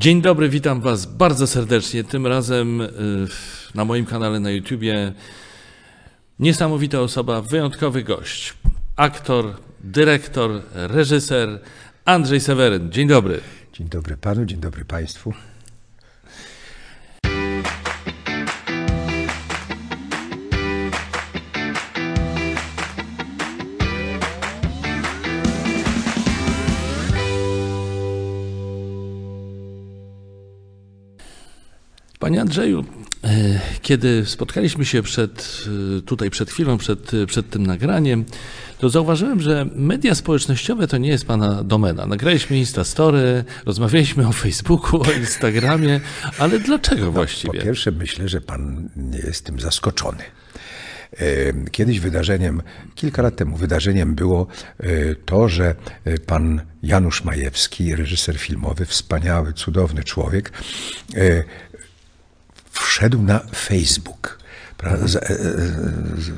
Dzień dobry, witam Was bardzo serdecznie. Tym razem y, na moim kanale na YouTubie niesamowita osoba, wyjątkowy gość. Aktor, dyrektor, reżyser Andrzej Seweryn. Dzień dobry. Dzień dobry panu, dzień dobry państwu. Panie Andrzeju, e, kiedy spotkaliśmy się przed, e, tutaj przed chwilą, przed, przed tym nagraniem, to zauważyłem, że media społecznościowe to nie jest Pana domena. Nagraliśmy Instastory, rozmawialiśmy o Facebooku, o Instagramie, ale dlaczego właściwie? Po pierwsze myślę, że Pan nie jest tym zaskoczony. E, kiedyś wydarzeniem, kilka lat temu wydarzeniem było to, że pan Janusz Majewski, reżyser filmowy, wspaniały, cudowny człowiek, wszedł na Facebook. Za, e,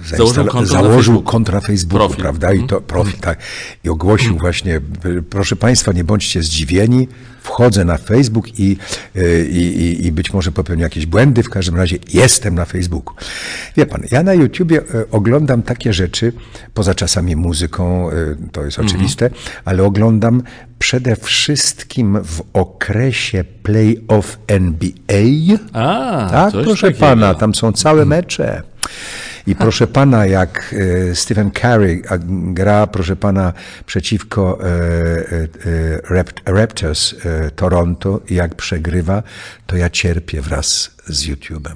za, założył konto założył kontra Facebooku, profil. prawda? I to profil, tak. I ogłosił właśnie, proszę Państwa, nie bądźcie zdziwieni, wchodzę na Facebook i, e, i, i być może popełnię jakieś błędy, w każdym razie jestem na Facebooku. Wie Pan, ja na YouTubie e, oglądam takie rzeczy, poza czasami muzyką, to jest mhm. oczywiste, ale oglądam przede wszystkim w okresie playoff NBA. A, tak, proszę takiego. pana, tam są całe mecze. I proszę pana, jak e, Stephen Curry gra, proszę pana, przeciwko e, e, Raptors Toronto jak przegrywa, to ja cierpię wraz z YouTube'em.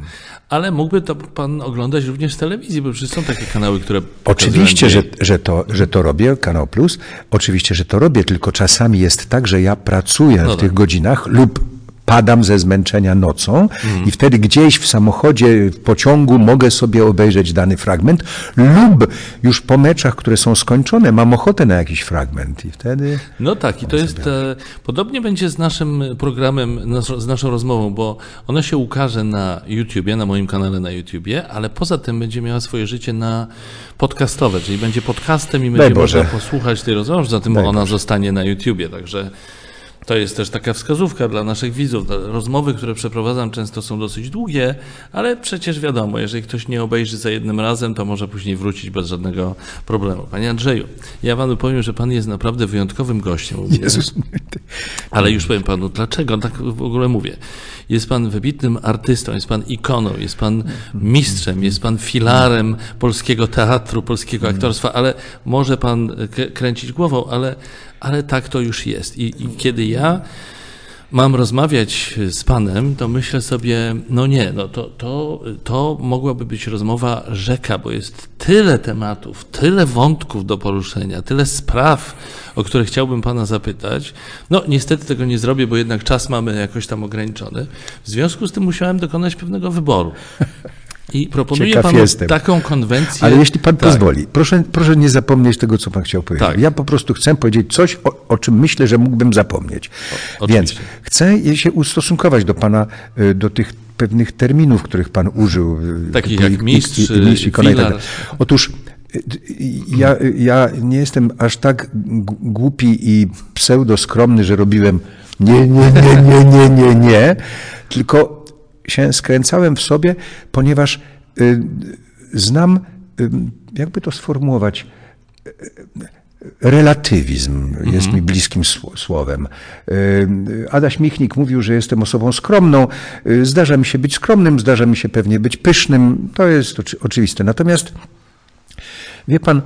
Ale mógłby to pan oglądać również w telewizji, bo przecież są takie kanały, które. Oczywiście, że, że, to, że to robię, Kanał Plus. Oczywiście, że to robię, tylko czasami jest tak, że ja pracuję no w tak. tych godzinach lub padam ze zmęczenia nocą i wtedy gdzieś w samochodzie, w pociągu mogę sobie obejrzeć dany fragment lub już po meczach, które są skończone, mam ochotę na jakiś fragment i wtedy... No tak, i to jest... E, podobnie będzie z naszym programem, z naszą rozmową, bo ona się ukaże na YouTubie, na moim kanale na YouTubie, ale poza tym będzie miała swoje życie na podcastowe, czyli będzie podcastem i będzie można posłuchać tej rozmowy, zatem Daj ona Boże. zostanie na YouTubie, także... To jest też taka wskazówka dla naszych widzów. Rozmowy, które przeprowadzam, często są dosyć długie, ale przecież wiadomo, jeżeli ktoś nie obejrzy za jednym razem, to może później wrócić bez żadnego problemu. Panie Andrzeju, ja panu powiem, że pan jest naprawdę wyjątkowym gościem. Jezus. Ale już powiem panu, dlaczego tak w ogóle mówię. Jest pan wybitnym artystą, jest pan ikoną, jest pan mistrzem, jest pan filarem polskiego teatru, polskiego aktorstwa, ale może pan kręcić głową, ale ale tak to już jest. I, i kiedy ja mam rozmawiać z Panem, to myślę sobie, no nie, no to, to, to mogłaby być rozmowa rzeka, bo jest tyle tematów, tyle wątków do poruszenia, tyle spraw, o które chciałbym Pana zapytać. No niestety tego nie zrobię, bo jednak czas mamy jakoś tam ograniczony. W związku z tym musiałem dokonać pewnego wyboru. I proponuję Ciekaw panu jestem. taką konwencję. Ale jeśli pan tak. pozwoli, proszę, proszę nie zapomnieć tego, co pan chciał powiedzieć. Tak. Ja po prostu chcę powiedzieć coś, o, o czym myślę, że mógłbym zapomnieć. O, Więc chcę się ustosunkować do pana, y, do tych pewnych terminów, których pan użył. Y, Takich jak mistrz, mistrz i filar. Otóż ja, ja nie jestem aż tak głupi i pseudoskromny, że robiłem nie, nie, nie, nie, nie, nie, nie, tylko się skręcałem w sobie, ponieważ y, znam, y, jakby to sformułować, y, relatywizm jest mi bliskim słowem. Adaś Michnik mówił, że jestem osobą skromną. Zdarza mi się być skromnym, zdarza mi się pewnie być pysznym. To jest oczywiste. Natomiast wie pan,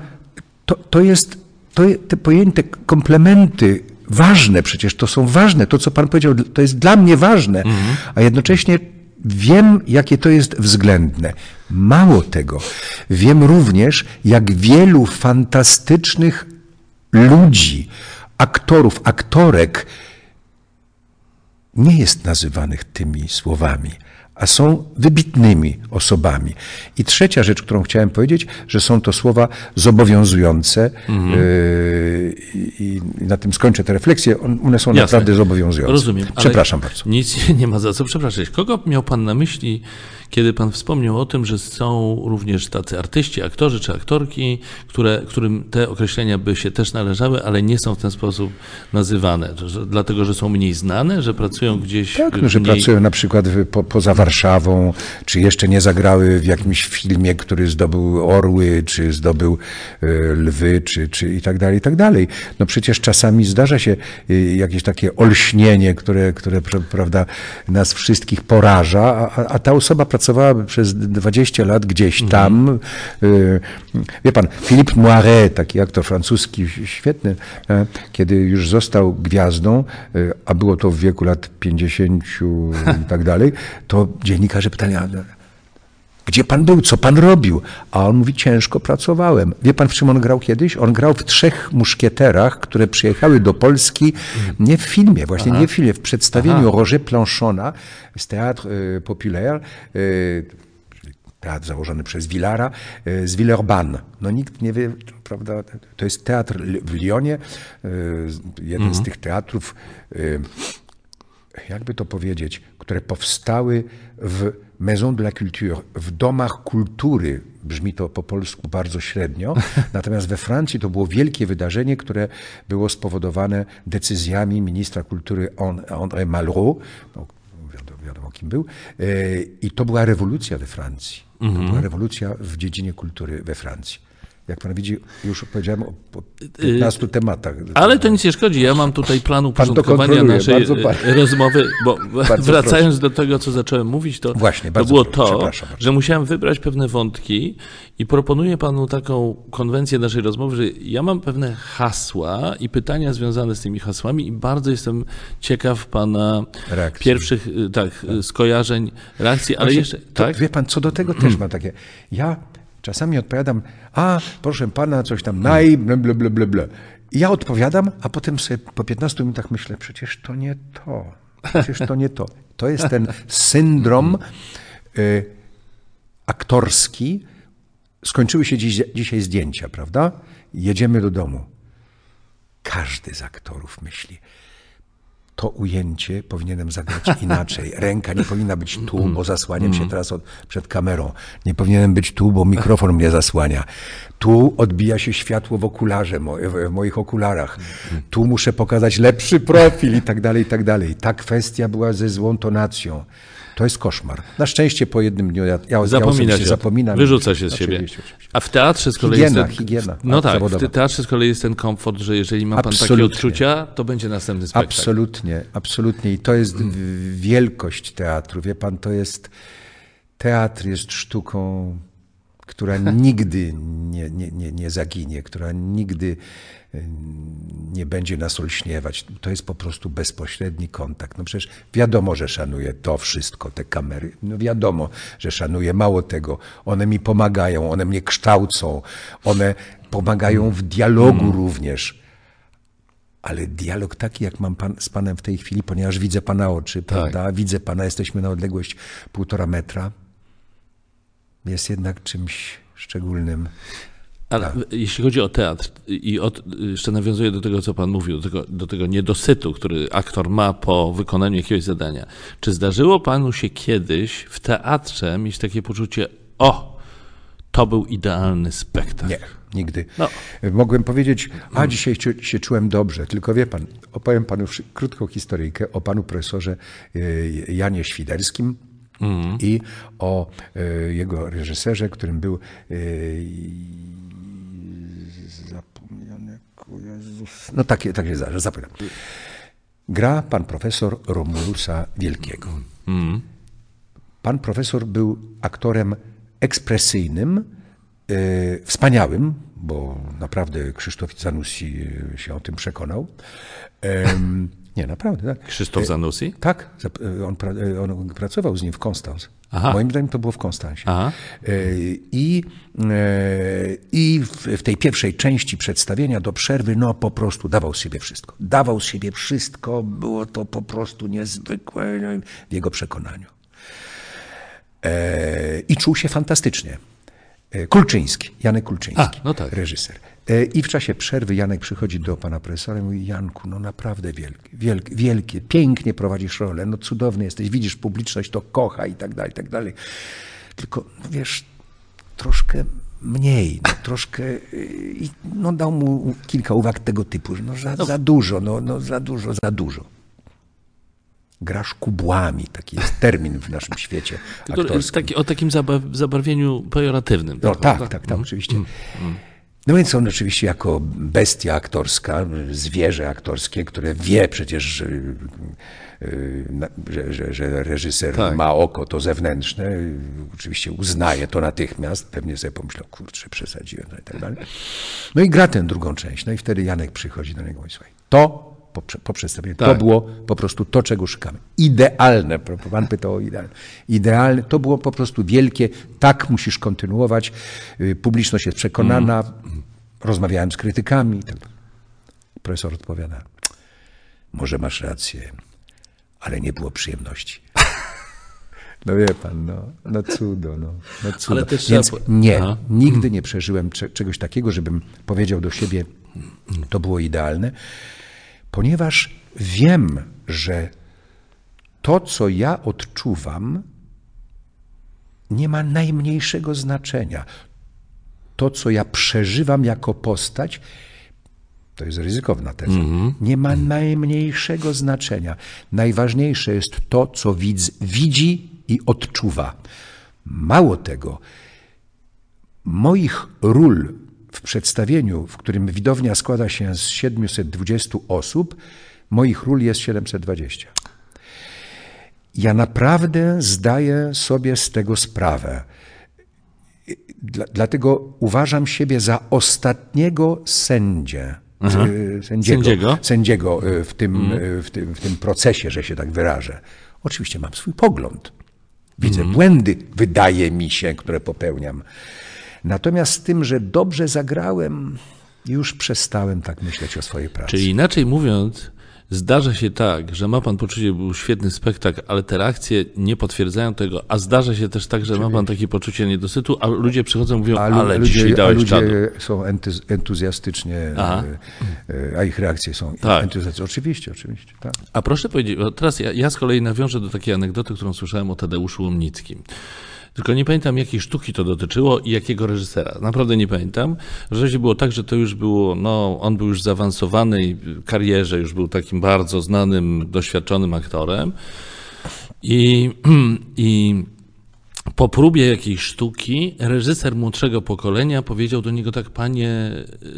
to, to jest, to, te pojęte komplementy ważne przecież, to są ważne. To, co pan powiedział, to jest dla mnie ważne, mhm. a jednocześnie Wiem, jakie to jest względne. Mało tego, wiem również, jak wielu fantastycznych ludzi, aktorów, aktorek nie jest nazywanych tymi słowami, a są wybitnymi osobami. I trzecia rzecz, którą chciałem powiedzieć, że są to słowa zobowiązujące mhm. yy, i, na tym skończę te refleksje. One są Jasne. naprawdę zobowiązujące. Rozumiem. Przepraszam bardzo. Nic nie ma za co przepraszać. Kogo miał Pan na myśli, kiedy Pan wspomniał o tym, że są również tacy artyści, aktorzy czy aktorki, które, którym te określenia by się też należały, ale nie są w ten sposób nazywane, że, dlatego że są mniej znane, że pracują gdzieś. Tak, no, że pracują na przykład po, poza Warszawą, czy jeszcze nie zagrały w jakimś filmie, który zdobył orły, czy zdobył y, lwy, czy, czy i tak dalej, i tak dalej. No przecież czasami zdarza się y, jakieś takie olśnienie, które, które prawda, nas wszystkich poraża, a, a ta osoba pracowała przez 20 lat gdzieś mhm. tam. Y, wie pan, Philippe Moiret, taki aktor francuski, świetny, e, kiedy już został gwiazdą, a było to w wieku lat 50 i tak dalej, to dziennikarze pytali, gdzie pan był? Co pan robił? A on mówi, ciężko pracowałem. Wie pan, w czym on grał kiedyś? On grał w trzech muszkieterach, które przyjechały do Polski nie w filmie, właśnie Aha. nie w filmie, w przedstawieniu Aha. Roger Planchona z Théâtre y, Populaire, y, teatr założony przez Villara, y, z Villeurbanne. No nikt nie wie, prawda, to jest teatr w Lyonie, jeden mhm. z tych teatrów, jakby to powiedzieć, które powstały w Maison de la Culture, w domach kultury, brzmi to po polsku bardzo średnio, natomiast we Francji to było wielkie wydarzenie, które było spowodowane decyzjami ministra kultury André Malraux, no, wiadomo, wiadomo kim był, e, i to była rewolucja we Francji. To była mhm. rewolucja w dziedzinie kultury we Francji. Jak pan widzi, już powiedziałem o 15 tematach. Ale to nic nie szkodzi. Ja mam tutaj plan uporządkowania naszej rozmowy, bo wracając proszę. do tego, co zacząłem mówić, to, Właśnie, to było to, że musiałem wybrać pewne wątki i proponuję panu taką konwencję naszej rozmowy, że ja mam pewne hasła i pytania związane z tymi hasłami i bardzo jestem ciekaw pana reakcji. pierwszych tak, tak, skojarzeń, reakcji, ale Właśnie, jeszcze... Tak? Wie pan, co do tego też ma takie... Ja Czasami odpowiadam, a proszę pana, coś tam naj, ble, ble, ble, ble, ble. I ja odpowiadam, a potem sobie po 15 minutach myślę, przecież to nie to. Przecież to nie to. To jest ten syndrom y, aktorski. Skończyły się dziś, dzisiaj zdjęcia, prawda? Jedziemy do domu. Każdy z aktorów myśli, to ujęcie powinienem zagrać inaczej. Ręka nie powinna być tu, bo zasłaniam się teraz od, przed kamerą. Nie powinienem być tu, bo mikrofon mnie zasłania. Tu odbija się światło w okularze, w moich okularach. Tu muszę pokazać lepszy profil i tak dalej, i tak dalej. Ta kwestia była ze złą tonacją. To jest koszmar. Na szczęście po jednym dniu ja, ja, Zapomina ja się zapominam. Wyrzuca się z siebie. Oczywiście, oczywiście. A w teatrze z kolei higiena, jest ten, higiena. No tak, zawodowa. w teatrze z kolei jest ten komfort, że jeżeli ma pan absolutnie. takie odczucia, to będzie następny spektakl. Absolutnie, absolutnie. I to jest wielkość teatru. Wie pan, to jest... Teatr jest sztuką, która nigdy nie, nie, nie, nie zaginie, która nigdy nie będzie nas olśniewać. To jest po prostu bezpośredni kontakt. No przecież wiadomo, że szanuję to wszystko, te kamery. No wiadomo, że szanuję. Mało tego, one mi pomagają, one mnie kształcą, one pomagają w dialogu mm. również. Ale dialog taki, jak mam pan, z panem w tej chwili, ponieważ widzę pana oczy, tak. prawda? Widzę pana, jesteśmy na odległość półtora metra. Jest jednak czymś szczególnym. Ale tak. jeśli chodzi o teatr i od, jeszcze nawiązuję do tego, co Pan mówił, do tego, do tego niedosytu, który aktor ma po wykonaniu jakiegoś zadania. Czy zdarzyło Panu się kiedyś w teatrze mieć takie poczucie, o, to był idealny spektakl? Nie, nigdy. No. Mogłem powiedzieć, a dzisiaj się czułem dobrze, tylko wie Pan, opowiem Panu krótką historyjkę o Panu profesorze e, Janie Świderskim, Mm. i o y, jego reżyserze, którym był y, Jezus. No takie, takie zdarza, zapytam. Gra pan profesor Romulusa Wielkiego. Mm. Pan profesor był aktorem ekspresyjnym, yy, wspaniałym, bo naprawdę Krzysztof Zanussi się o tym przekonał. Nie, naprawdę. Tak. Krzysztof Zanussi? Tak, on, on pracował z nim w Konstans. Aha. Moim zdaniem to było w Konstansie. Aha. E, I, e, i w, tej pierwszej części przedstawienia do przerwy, no po prostu dawał z siebie wszystko. Dawał z siebie wszystko, było to po prostu niezwykłe w jego przekonaniu. E, I czuł się fantastycznie. E, Kulczyński, Janek Kulczyński, A, no tak. reżyser. E, I w czasie przerwy Janek przychodzi do pana profesora i mówi, Janku, no naprawdę wielkie, wielkie, wielkie, pięknie prowadzisz rolę, no cudowny jesteś, widzisz, publiczność to kocha i tak dalej, i tak dalej. Tylko, no wiesz, troszkę mniej, no, troszkę, y, i no dał mu kilka uwag tego typu, że no za, za dużo, no, no za dużo, za dużo. Grasz kubłami, taki jest termin w naszym świecie aktorskim. taki, o takim zaba- zabarwieniu pejoratywnym. No tak, prawda? tak, tak, oczywiście. No więc on oczywiście jako bestia aktorska, zwierzę aktorskie, które wie przecież, że, y, że, że, że reżyser Tak. ma oko to zewnętrzne, oczywiście uznaje to natychmiast, pewnie sobie pomyślał, kurczę, przesadziłem no i tak dalej. No i gra tę drugą część, no i wtedy Janek przychodzi do niego i mówi, słuchaj, to po, po przedstawieniu, to Tak. było po prostu to, czego szukamy. Idealne, pan pytał o idealne. Idealne, to było po prostu wielkie, tak musisz kontynuować, y, publiczność jest przekonana, rozmawiałem z krytykami. tak. Profesor odpowiada, może masz rację, ale nie było przyjemności. No wie pan, no, no cudo, no, no cudo. Ale też Więc trzeba- nie, Aha. nigdy nie przeżyłem cze- czegoś takiego, żebym powiedział do siebie, to było idealne, ponieważ wiem, że to, co ja odczuwam, nie ma najmniejszego znaczenia. To, co ja przeżywam jako postać, to jest ryzykowna teza, nie ma najmniejszego znaczenia. Najważniejsze jest to, co widz widzi i odczuwa. Mało tego, moich ról w przedstawieniu, w którym widownia składa się z 720 osób, moich ról jest 720. Ja naprawdę zdaję sobie z tego sprawę. Dla, dlatego uważam siebie za ostatniego sędzię. y, Sędziego, Sędziego? sędziego y, w, tym, y, w, tym, w tym procesie, że się tak wyrażę. Oczywiście mam swój pogląd. Widzę błędy, wydaje mi się, które popełniam. Natomiast z tym, że dobrze zagrałem, już przestałem tak myśleć o swojej pracy. Czyli inaczej mówiąc, zdarza się tak, że ma pan poczucie, że był świetny spektakl, ale te reakcje nie potwierdzają tego, a zdarza się też tak, że ma pan takie poczucie niedosytu, a ludzie przychodzą i mówią, A, ale ludzie, dzisiaj a dałeś ludzie czadu. są entuz, entuzjastycznie, Aha. e, a ich reakcje są Tak. entuzjastyczne. Oczywiście, oczywiście. Tak. A proszę powiedzieć, teraz ja, ja z kolei nawiążę do takiej anegdoty, którą słyszałem o Tadeuszu Łomnickim. Tylko nie pamiętam, jakiej sztuki to dotyczyło i jakiego reżysera. Naprawdę nie pamiętam. W razie było tak, że to już było, no, on był już zaawansowanej karierze, już był takim bardzo znanym, doświadczonym aktorem. I, i po próbie jakiejś sztuki reżyser młodszego pokolenia powiedział do niego tak, panie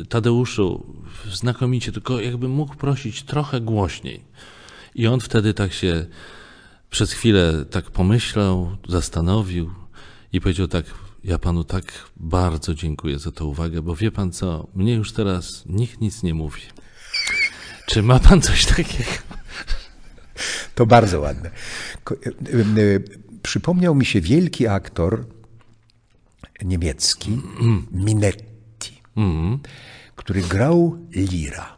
Tadeuszu, znakomicie, tylko jakbym mógł prosić trochę głośniej. I on wtedy tak się przez chwilę tak pomyślał, zastanowił i powiedział tak, ja panu tak bardzo dziękuję za tę uwagę, bo wie pan co, mnie już teraz nikt nic nie mówi. Czy ma pan coś takiego? To bardzo ładne. E, e, Przypomniał mi się wielki aktor niemiecki, Minetti, który grał Lira.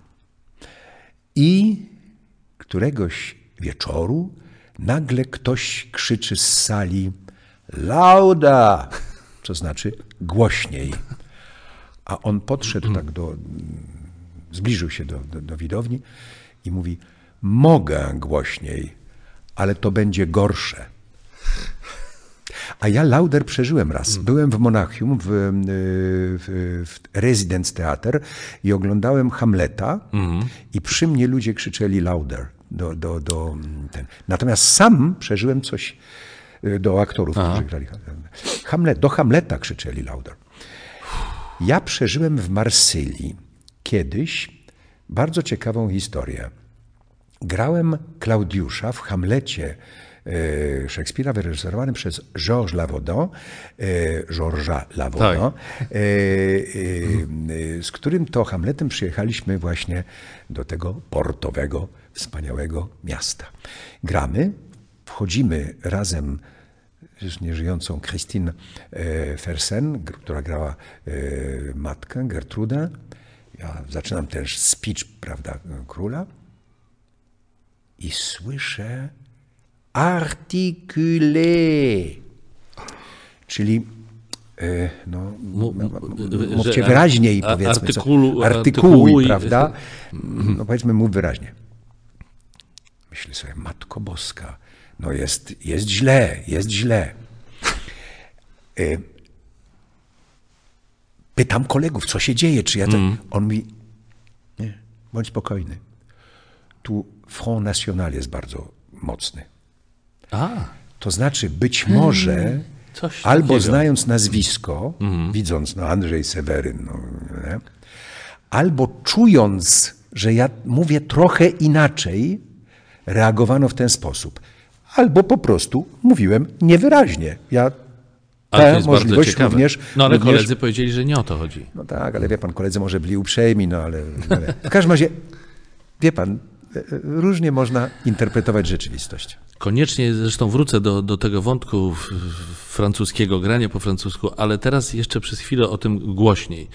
I któregoś wieczoru nagle ktoś krzyczy z sali lauda, to znaczy głośniej. A on podszedł tak do, zbliżył się do, do, do widowni i mówi, mogę głośniej, ale to będzie gorsze. A ja Lauder przeżyłem raz. Byłem w Monachium, w, w, w Residence Theater i oglądałem Hamleta i przy mnie ludzie krzyczeli Lauder. Do, do, do, ten. Natomiast sam przeżyłem coś y, do aktorów, którzy grali Hamlet. Do Hamleta krzyczeli Lauder. Ja przeżyłem w Marsylii kiedyś bardzo ciekawą historię. Grałem Klaudiusza w Hamlecie e, Szekspira wyreżyserowanym przez Georges Lavaudin, e, Georgesa Lavaudin, e, e, z którym to Hamletem przyjechaliśmy właśnie do tego portowego, wspaniałego miasta. Gramy, wchodzimy razem z nieżyjącą Christine e, Fersen, która grała e, matkę Gertrudę. Ja zaczynam też speech, prawda, króla i słyszę articulé. czyli e, no, mówcie wyraźniej, powiedzmy. co- artykulu- artykułuj, artykułuj. prawda? No powiedzmy, mów wyraźnie. Myślę sobie, Matko Boska, no jest, jest źle, jest źle. Y, Pytam kolegów, co się dzieje, czy ja to... On mi, nie, bądź spokojny. Tu Front National jest bardzo mocny. A, To znaczy, być może, coś albo takiego. znając nazwisko, widząc no, Andrzej Seweryn, no, nie? albo czując, że ja mówię trochę inaczej, reagowano w ten sposób. Albo po prostu mówiłem niewyraźnie. Ja ale to tę jest bardzo możliwość ciekawe. również. no ale również koledzy powiedzieli, że nie o to chodzi. no tak, ale wie pan, koledzy może byli uprzejmi, no ale, ale w każdym razie, wie pan, e, e, różnie można interpretować rzeczywistość. Koniecznie zresztą wrócę do, do tego wątku francuskiego, grania po francusku, ale teraz jeszcze przez chwilę o tym głośniej.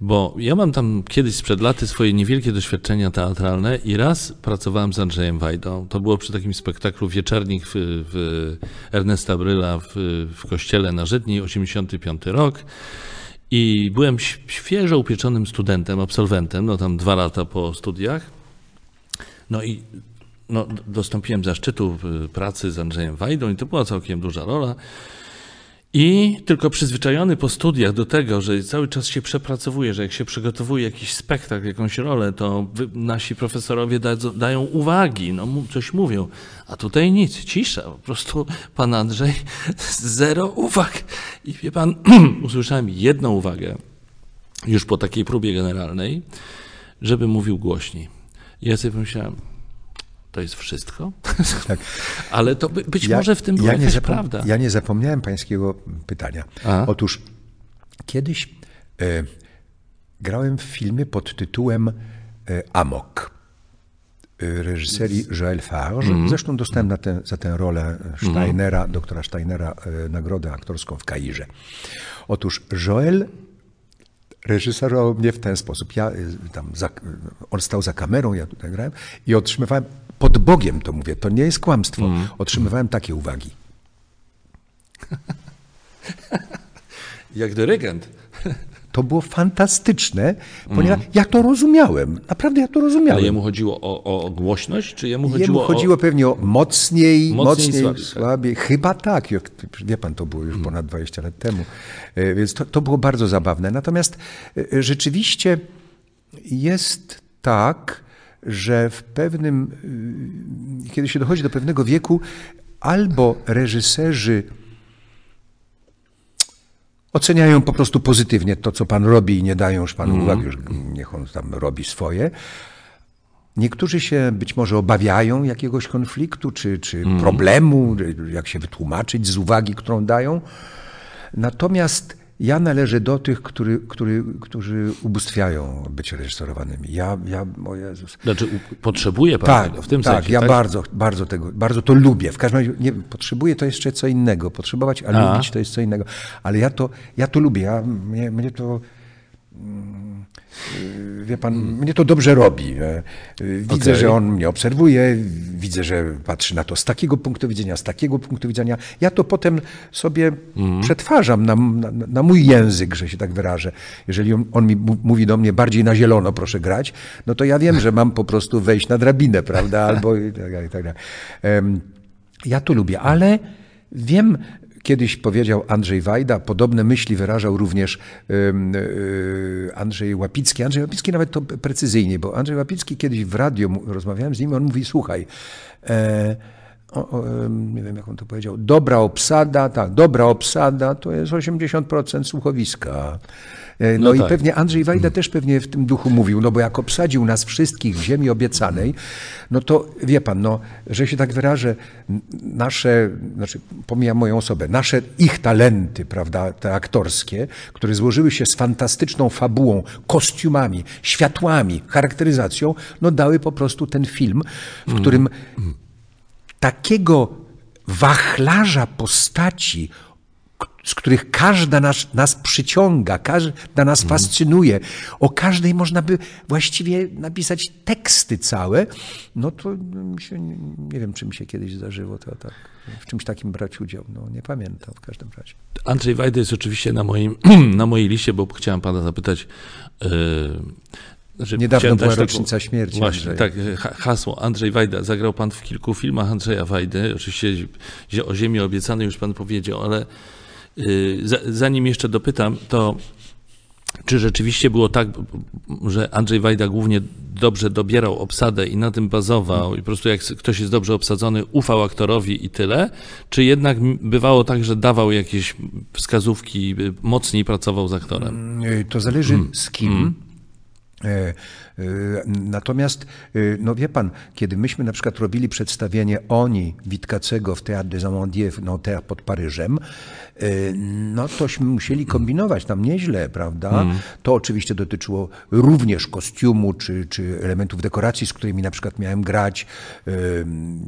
Bo ja mam tam kiedyś sprzed laty swoje niewielkie doświadczenia teatralne i raz pracowałem z Andrzejem Wajdą. To było przy takim spektaklu Wieczernik w, w Ernesta Bryla w, w kościele na Żydni, 85 rok. I byłem świeżo upieczonym studentem, absolwentem, no tam dwa lata po studiach. No i no, dostąpiłem zaszczytu pracy z Andrzejem Wajdą i to była całkiem duża rola. I tylko przyzwyczajony po studiach do tego, że cały czas się przepracowuje, że jak się przygotowuje jakiś spektakl, jakąś rolę, to nasi profesorowie da, dają uwagi, no coś mówią. A tutaj nic, cisza, po prostu pan Andrzej zero uwag. I wie pan, usłyszałem jedną uwagę, już po takiej próbie generalnej, żeby mówił głośniej. I ja sobie pomyślałem, to jest wszystko? Tak. Ale to by, być może w tym była zapom- prawda. Ja nie zapomniałem pańskiego pytania. A? Otóż kiedyś e, grałem w filmie pod tytułem e, Amok e, reżyserii Joël Farge. Mhm. Zresztą dostałem na tę, za tę rolę Steinera, doktora Steinera nagrodę aktorską w Kairze. Otóż Joël reżyserował mnie w ten sposób. Ja y, tam za, on stał za kamerą, ja tutaj grałem i otrzymywałem, pod Bogiem to mówię, to nie jest kłamstwo, otrzymywałem takie uwagi. Jak dyrygent. To było fantastyczne, ponieważ ja to rozumiałem. Naprawdę ja to rozumiałem. Ale jemu chodziło o, o głośność, czy jemu chodziło, Jemu chodziło o... pewnie o mocniej, Mocniej, mocniej, słabiej, tak. Chyba tak. Wie pan, to było już ponad 20 lat temu. E, Więc to, to było bardzo zabawne. Natomiast e, rzeczywiście jest tak, że w pewnym, y, kiedy się dochodzi do pewnego wieku, albo reżyserzy oceniają po prostu pozytywnie to, co pan robi i nie dają już panu uwagi, już niech on tam robi swoje. Niektórzy się być może obawiają jakiegoś konfliktu czy, czy problemu, jak się wytłumaczyć z uwagi, którą dają. Natomiast ja należę do tych, który, który, którzy ubóstwiają być reżyserowanymi. Ja, ja o Jezus. Znaczy, potrzebuje pan Tak, tego w tym tak, sensie, ja tak? bardzo, bardzo tego, bardzo to lubię. W każdym razie nie, potrzebuję to jeszcze co innego. Potrzebować, a, A. lubić to jest co innego. Ale ja to, ja to lubię. Ja, mnie, mnie to mm, wie pan, mnie to dobrze robi. Widzę, Okej. że on mnie obserwuje, widzę, że patrzy na to z takiego punktu widzenia, z takiego punktu widzenia. Ja to potem sobie przetwarzam na, na, na mój język, że się tak wyrażę. Jeżeli on, on mi mówi do mnie bardziej na zielono, proszę grać, no to ja wiem, że mam po prostu wejść na drabinę, prawda? Albo i tak dalej, i tak dalej. Ja to lubię, ale wiem, kiedyś powiedział Andrzej Wajda, podobne myśli wyrażał również e, Andrzej Łapicki. Andrzej Łapicki nawet to precyzyjnie, bo Andrzej Łapicki kiedyś w radio, rozmawiałem z nim, on mówi, słuchaj, e, o, nie wiem jak on to powiedział, dobra obsada, tak, dobra obsada to jest 80% słuchowiska. E, No, No i tak. pewnie Andrzej Wajda też pewnie w tym duchu mówił, no bo jak obsadził nas wszystkich w ziemi obiecanej, no to wie pan, no, że się tak wyrażę, nasze, znaczy pomijam moją osobę, nasze, ich talenty, prawda, te aktorskie, które złożyły się z fantastyczną fabułą, kostiumami, światłami, charakteryzacją, no dały po prostu ten film, w którym takiego wachlarza postaci z których każda nas, nas przyciąga, każda nas Mhm. fascynuje. O każdej można by właściwie napisać teksty całe. No to się, nie, nie wiem, czy mi się kiedyś zdarzyło to tak, w czymś takim brać udział. No nie pamiętam w każdym razie. Andrzej Wajda jest oczywiście na, moim, na mojej liście, bo chciałem pana zapytać. Znaczy Niedawno była rocznica śmierci Właśnie, Andrzeja. tak. ha- Hasło. Andrzej Wajda. Zagrał pan w kilku filmach Andrzeja Wajdy. Oczywiście o Ziemi obiecanej już pan powiedział, ale yy, za, zanim jeszcze dopytam, to czy rzeczywiście było tak, że Andrzej Wajda głównie dobrze dobierał obsadę i na tym bazował i po prostu jak ktoś jest dobrze obsadzony, ufał aktorowi i tyle? Czy jednak bywało tak, że dawał jakieś wskazówki, y, mocniej pracował z aktorem? Y, To zależy Mm. z kim. E, e, Natomiast, e, no wie pan, kiedy myśmy na przykład robili przedstawienie Oni Witkacego w Théâtre des Amandiers w Nanterre pod Paryżem, e, no tośmy musieli kombinować tam nieźle, prawda? To oczywiście dotyczyło również kostiumu czy, czy elementów dekoracji, z którymi na przykład miałem grać. E,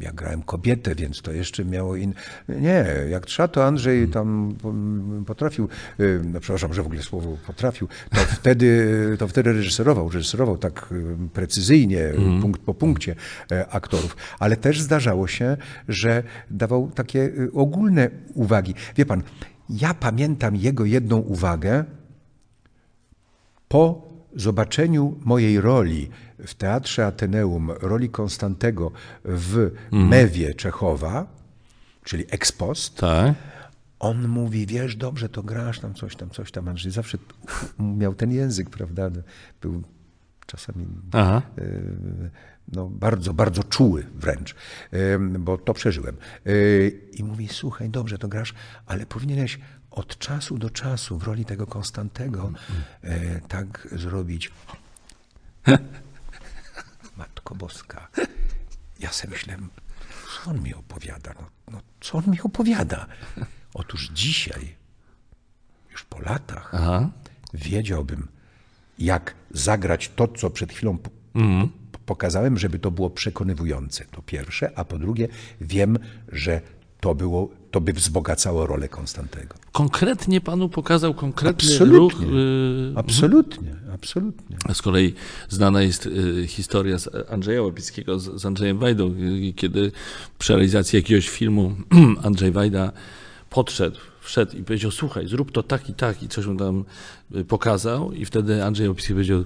Ja grałem kobietę, więc to jeszcze miało in... Nie, jak trzeba, to Andrzej tam mm, potrafił, e, no przepraszam, że w ogóle słowo potrafił, to wtedy, to wtedy reżyserował, reżyserował tak e, precyzyjnie, punkt po punkcie e, aktorów, ale też zdarzało się, że dawał takie ogólne uwagi. Wie pan, ja pamiętam jego jedną uwagę, po zobaczeniu mojej roli w Teatrze Ateneum, roli Konstantego w Mewie Czechowa, czyli ex post, Tak. on mówi, wiesz, dobrze to grasz, tam coś tam, coś tam. Andrzej zawsze miał ten język, prawda? Był czasami Aha. e, no, bardzo, bardzo czuły wręcz, bo to przeżyłem. E, I mówi, słuchaj, dobrze to grasz, ale powinieneś od czasu do czasu w roli tego Konstantego e, tak zrobić. Matko Boska. Ja sobie myślę, co on mi opowiada? No, no, co on mi opowiada? Otóż dzisiaj, już po latach, Aha. wiedziałbym, jak zagrać to, co przed chwilą Mhm. pokazałem, żeby to było przekonywujące. To pierwsze, a po drugie, wiem, że to, było, to by wzbogacało rolę Konstantego. Konkretnie panu pokazał konkretny Absolutnie. ruch. y, Absolutnie, absolutnie. A Z kolei znana jest y, historia z Andrzeja Łapickiego, z, z Andrzejem Wajdą, y, kiedy przy realizacji jakiegoś filmu Andrzej Wajda podszedł, wszedł i powiedział, słuchaj, zrób to tak i tak i coś mu tam y, pokazał i wtedy Andrzej Łapicki powiedział,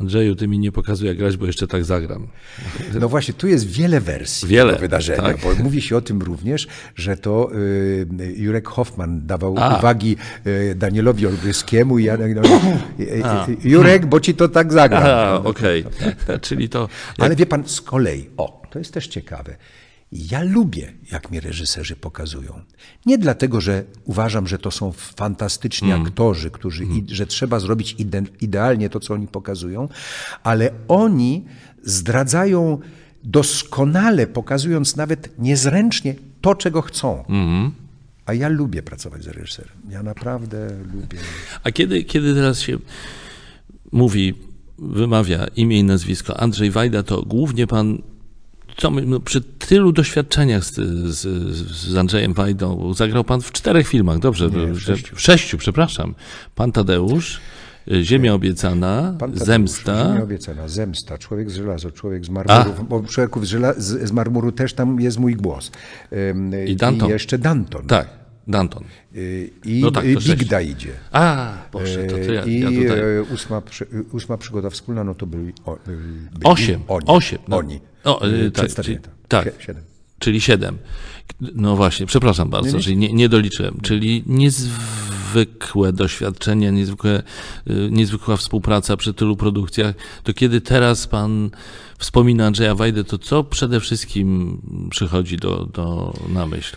Andrzeju, ty mi nie pokazuj jak grać, bo jeszcze tak zagram. No właśnie, tu jest wiele wersji Wiele, tego wydarzenia, tak. bo mówi się o tym również, że to y, Jurek Hoffman dawał A. uwagi y, Danielowi Olbryskiemu i ja, Jurek, bo ci to tak zagra. Okej. Czyli to... Ale wie pan, z kolei, o, to jest też ciekawe. Ja lubię, jak mnie reżyserzy pokazują. Nie dlatego, że uważam, że to są fantastyczni aktorzy, którzy, i, że trzeba zrobić ide, idealnie to, co oni pokazują, ale oni zdradzają doskonale, pokazując nawet niezręcznie to, czego chcą. A ja lubię pracować z reżyserem. Ja naprawdę lubię. A kiedy, kiedy teraz się mówi, wymawia imię i nazwisko Andrzej Wajda, to głównie pan, co my, no, przy tylu doświadczeniach z, z, z Andrzejem Wajdą, zagrał pan w czterech filmach, dobrze? Nie, w sześciu. w sześciu, przepraszam. Pan Tadeusz, y, Ziemia Obiecana, Tadeusz, Zemsta. Ziemia obiecana, zemsta, człowiek z żelaza, człowiek z marmuru, bo człowieków z, żela, z, z marmuru też tam jest mój głos. Ym, I Danton. I jeszcze Danton. Tak, Danton. Y, I No tak, y. Bigda idzie. A, Boże, to, to ja, I ja tutaj... ósma, ósma przygoda wspólna, no to byli, o, byli Osiem, Oni. osiem. No. Oni. O, y, Y, tak, czyli- tak. Sie- Siedem. Czyli siedem. No właśnie, przepraszam bardzo, Nie, nie. czyli nie, nie doliczyłem. Czyli niezwykłe doświadczenie, niezwykłe, y, niezwykła współpraca przy tylu produkcjach. To kiedy teraz pan wspomina Andrzeja Wajdę, to co przede wszystkim przychodzi do, do, na myśl?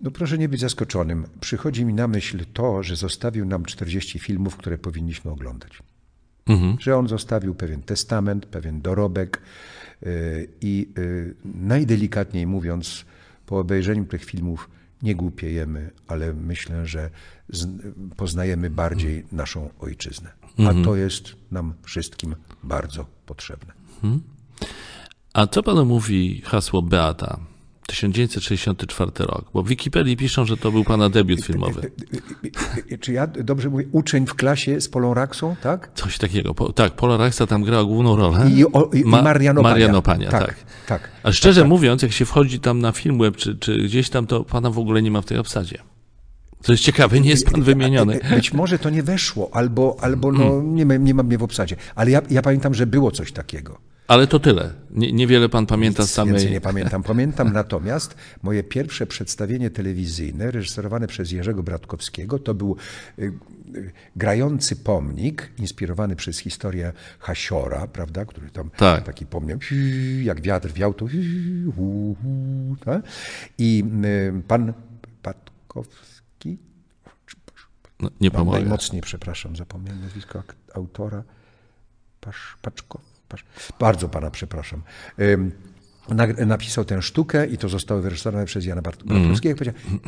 No proszę nie być zaskoczonym. Przychodzi mi na myśl to, że zostawił nam 40 filmów, które powinniśmy oglądać. Mhm. Że on zostawił pewien testament, pewien dorobek y, i y, najdelikatniej mówiąc, po obejrzeniu tych filmów nie głupiejemy, ale myślę, że poznajemy bardziej naszą ojczyznę. A to jest nam wszystkim bardzo potrzebne. A co panu mówi hasło Beata? 1964 rok, bo w Wikipedii piszą, że to był pana debiut filmowy. Czy ja dobrze mówię, uczeń w klasie z Polą Raksą, tak? Coś takiego. Po, tak, Pola Raksa tam grała główną rolę. I, o, i Ma- Mariano Pania. Mariano Pania, tak. tak. tak. A szczerze mówiąc, jak się wchodzi tam na Filmweb czy, czy gdzieś tam, to pana w ogóle nie ma w tej obsadzie. To jest ciekawe, nie jest pan wymieniony. Być może to nie weszło, albo, albo no, nie, ma- nie mam mnie w obsadzie. Ale ja, ja pamiętam, że było coś takiego. Ale to tyle. Nie, niewiele pan pamięta Więcej samej... nie pamiętam. Pamiętam natomiast moje pierwsze przedstawienie telewizyjne, reżyserowane przez Jerzego Bratkowskiego, to był y, y, grający pomnik, inspirowany przez historię Hasiora, prawda, który tam Tak. taki pomnik, jak wiatr wiał, to hu, hu, tak? i y, pan Patkowski, No, nie pomogę. najmocniej, przepraszam, zapomniałem nazwisko autora. Pasz, Paczko, Pasz, bardzo pana przepraszam. Napisał tę sztukę i to zostało wyreżyserowane przez Jana Bart-. Mm.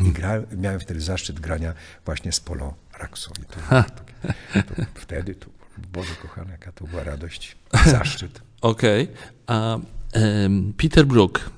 I gra, miałem wtedy zaszczyt grania właśnie z Polą Raksą. I to, to, to, wtedy, to, Boże kochany, jaka to była radość, zaszczyt. Okej. A em, Peter Brook.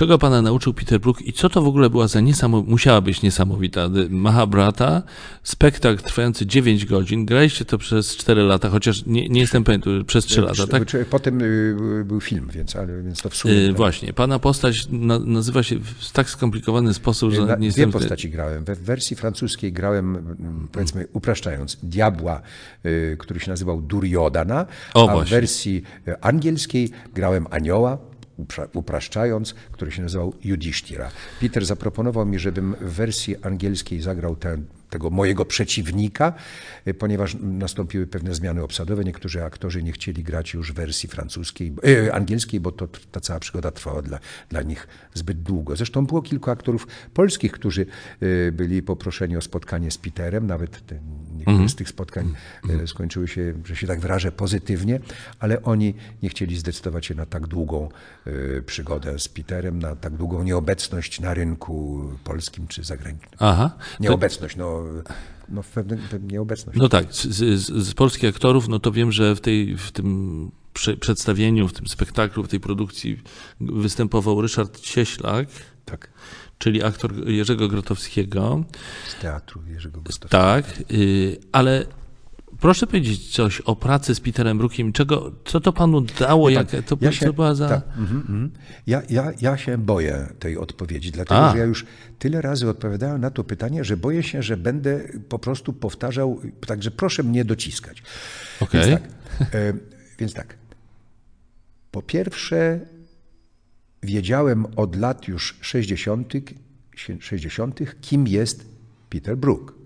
Czego pana nauczył Peter Brook i co to w ogóle była za niesamowita, musiała być niesamowita, y, Mahabharata, spektakl trwający 9 godzin, graliście to przez 4 lata, chociaż nie, nie jestem pewien, przez 3 lata, tak? Potem y, był film, więc, ale, więc to w sumie... Y, właśnie, pana postać na, nazywa się w tak skomplikowany sposób, że Na, nie dwie jestem... postaci grałem. We w wersji francuskiej grałem, mm, powiedzmy upraszczając, diabła, y, który się nazywał Duryodana, O, a w właśnie. wersji y, angielskiej grałem anioła, upraszczając, który się nazywał Judisztira. Peter zaproponował mi, żebym w wersji angielskiej zagrał ten, tego mojego przeciwnika, y, ponieważ nastąpiły pewne zmiany obsadowe. Niektórzy aktorzy nie chcieli grać już w wersji francuskiej, e, angielskiej, bo to, ta cała przygoda trwała dla, dla nich zbyt długo. Zresztą było kilku aktorów polskich, którzy y, byli poproszeni o spotkanie z Peterem. Nawet te, niektóre z tych spotkań y, skończyły się, że się tak wyrażę, pozytywnie, ale oni nie chcieli zdecydować się na tak długą przygodę z Peterem, na tak długą nieobecność na rynku polskim czy zagranicznym. Aha. Nieobecność, no, no w pewnym, pewnym nieobecność. no tak, z, z, z polskich aktorów, no to wiem, że w, tej, w tym prze, przedstawieniu, w tym spektaklu, w tej produkcji występował Ryszard Cieślak, Tak, czyli aktor Jerzego Grotowskiego. z teatru Jerzego Gustawskiego. Tak, y, ale proszę powiedzieć coś o pracy z Peterem Brookiem. Czego, co to panu dało? Jak, to, Ja co była za... tak, mhm. ja, ja, ja się boję tej odpowiedzi, dlatego A. że ja już tyle razy odpowiadałem na to pytanie, że boję się, że będę po prostu powtarzał, także proszę mnie dociskać. Okej. Więc, tak, e, więc tak. Po pierwsze, wiedziałem od lat już 60., 60., kim jest Peter Brook.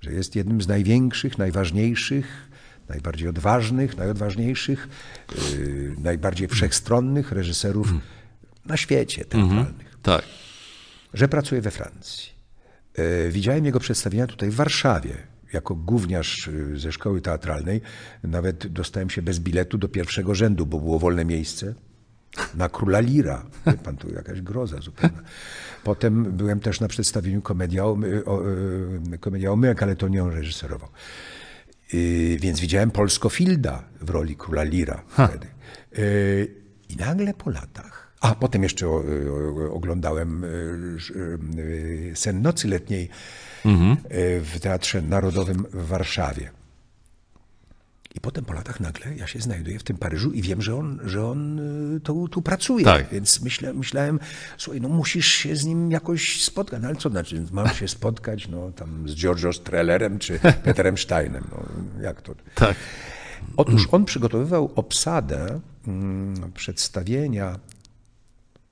Że jest jednym z największych, najważniejszych, najbardziej odważnych, najodważniejszych, yy, najbardziej wszechstronnych reżyserów na świecie teatralnych. Tak. Że pracuje we Francji. E, Widziałem jego przedstawienia tutaj w Warszawie. Jako gówniarz y, ze szkoły teatralnej nawet dostałem się bez biletu do pierwszego rzędu, bo było wolne miejsce na Króla Lira. Wie pan, to jakaś groza zupełna. Potem byłem też na przedstawieniu Komedia o, o, y, Komedia o Myłek, ale to nie on reżyserował. Y, Więc widziałem Polskofilda w roli Króla Lira wtedy. Y, I nagle po latach, a potem jeszcze o, o, oglądałem y, y, Sen Nocy Letniej y, w Teatrze Narodowym w Warszawie. I potem po latach nagle ja się znajduję w tym Paryżu i wiem, że on, że on y, tu, tu pracuje. Tak. Więc myślę, myślałem, słuchaj, no musisz się z nim jakoś spotkać. No ale co znaczy, mam się spotkać no, tam z Giorgio Strellerem czy Peterem Steinem? No, jak to? Tak. Otóż on przygotowywał obsadę mm, przedstawienia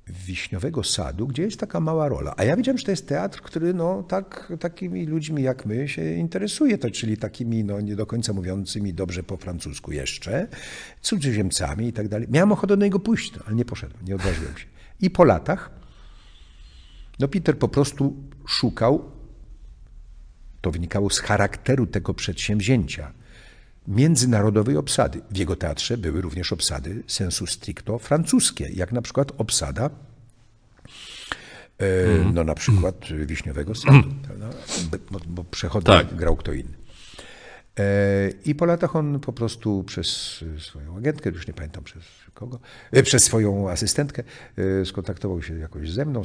Wiśniowego Sadu, gdzie jest taka mała rola. A ja wiedziałem, że to jest teatr, który no, tak, takimi ludźmi jak my się interesuje, to, czyli takimi no, nie do końca mówiącymi dobrze po francusku jeszcze, cudzoziemcami i tak dalej. Miałem ochotę do niego pójść, no, ale nie poszedłem, nie odważyłem się. I po latach no Peter po prostu szukał, to wynikało z charakteru tego przedsięwzięcia, międzynarodowej obsady. W jego teatrze były również obsady sensu stricto francuskie, jak na przykład obsada e, no na przykład Wiśniowego Sadu, prawda? bo, bo przechodnia Tak. grał kto inny. E, I po latach on po prostu przez swoją agentkę, już nie pamiętam przez kogo, e, przez swoją asystentkę e, skontaktował się jakoś ze mną,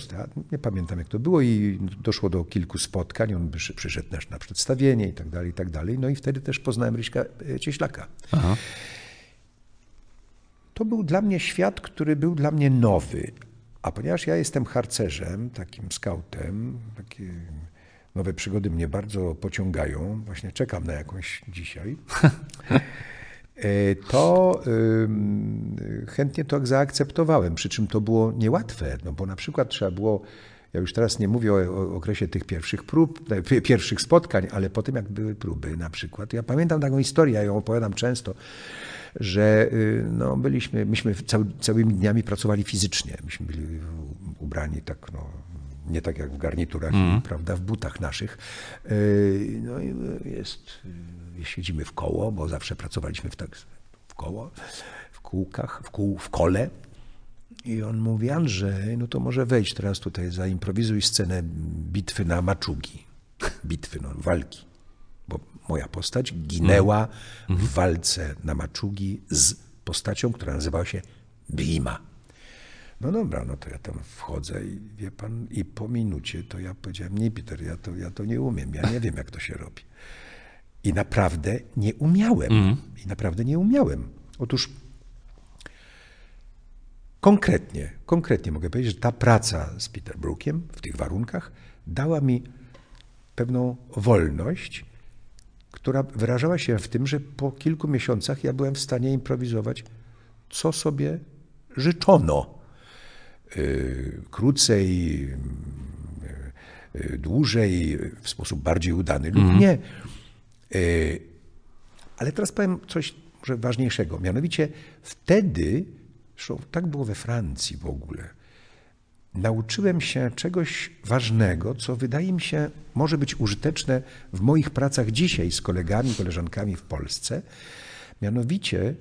nie pamiętam jak to było i doszło do kilku spotkań, on przyszedł też na przedstawienie i tak dalej, i tak dalej. No i wtedy też poznałem Ryśka Cieślaka. Aha. To był dla mnie świat, który był dla mnie nowy, a ponieważ ja jestem harcerzem, takim skautem, takim nowe przygody mnie bardzo pociągają, właśnie czekam na jakąś dzisiaj, e, to chętnie to zaakceptowałem. Przy czym to było niełatwe, no bo na przykład trzeba było, ja już teraz nie mówię o okresie tych pierwszych prób, pierwszych spotkań, ale po tym jak były próby na przykład. Ja pamiętam taką historię, ja ją opowiadam często, że y, no, byliśmy, myśmy cały, całymi dniami pracowali fizycznie. Myśmy byli ubrani tak, no, nie tak jak w garniturach, mm. prawda, w butach naszych. Y, no i jest, y, siedzimy w koło, bo zawsze pracowaliśmy w, tak, w koło, w kółkach, w, kół, w kole. I on mówi, Andrzej, no to może wejdź teraz tutaj, zaimprowizuj scenę bitwy na maczugi. Bitwy, no, walki. Bo moja postać ginęła mm. w walce na maczugi z postacią, która nazywała się Bima. No dobra, no to ja tam wchodzę i wie pan, i po minucie to ja powiedziałem, nie Peter, ja to, ja to nie umiem, ja nie wiem jak to się robi. I naprawdę nie umiałem. Mm. I naprawdę nie umiałem. Otóż konkretnie, konkretnie mogę powiedzieć, że ta praca z Peter Brookiem w tych warunkach dała mi pewną wolność, która wyrażała się w tym, że po kilku miesiącach ja byłem w stanie improwizować, co sobie życzono. Y, krócej, y, y, dłużej, w sposób bardziej udany lub mm. nie. Ale teraz powiem coś może ważniejszego. Mianowicie wtedy, zresztą tak było we Francji w ogóle, nauczyłem się czegoś ważnego, co wydaje mi się może być użyteczne w moich pracach dzisiaj z kolegami, koleżankami w Polsce. Mianowicie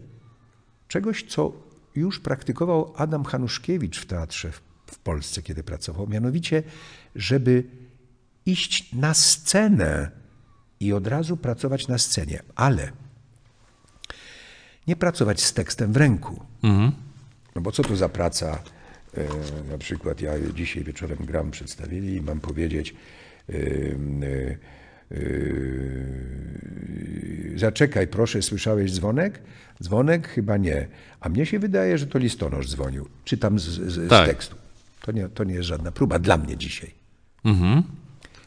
czegoś, co już praktykował Adam Hanuszkiewicz w teatrze w Polsce, kiedy pracował, mianowicie, żeby iść na scenę i od razu pracować na scenie, ale nie pracować z tekstem w ręku. Mhm. No bo co to za praca? E, na przykład ja dzisiaj wieczorem gram przedstawienie i mam powiedzieć e, e, Yy, zaczekaj, proszę, słyszałeś dzwonek? Dzwonek? Chyba nie. A mnie się wydaje, że to listonosz dzwonił. Czytam z, z, tak. z tekstu. To nie, to nie jest żadna próba dla mnie dzisiaj. Mhm.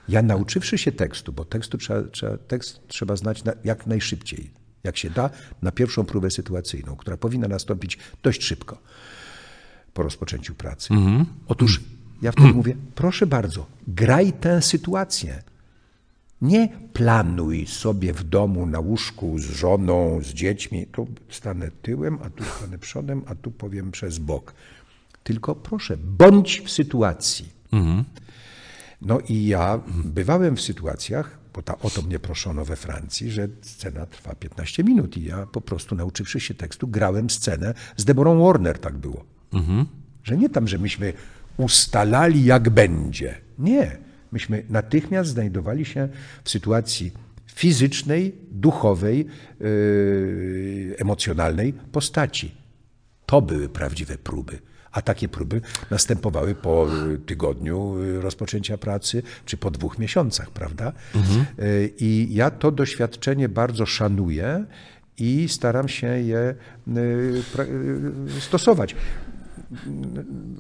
Ja nauczywszy się tekstu, bo tekstu trzeba, trzeba, tekst trzeba znać na, jak najszybciej, jak się da, na pierwszą próbę sytuacyjną, która powinna nastąpić dość szybko po rozpoczęciu pracy. Mhm. Otóż ja wtedy mówię, proszę bardzo, graj tę sytuację. Nie planuj sobie w domu na łóżku z żoną, z dziećmi. Tu stanę tyłem, a tu stanę przodem, a tu powiem przez bok. Tylko proszę, bądź w sytuacji. Mhm. No i ja bywałem w sytuacjach, bo ta, o to mnie proszono we Francji, że scena trwa 15 minut i ja po prostu nauczywszy się tekstu grałem scenę z Deborą Warner, tak było. Mhm. Że nie tam, że myśmy ustalali jak będzie. Nie myśmy natychmiast znajdowali się w sytuacji fizycznej, duchowej, yy, emocjonalnej postaci. To były prawdziwe próby. A takie próby następowały po tygodniu rozpoczęcia pracy, czy po dwóch miesiącach, prawda? Mhm. Yy, I ja to doświadczenie bardzo szanuję i staram się je yy, stosować.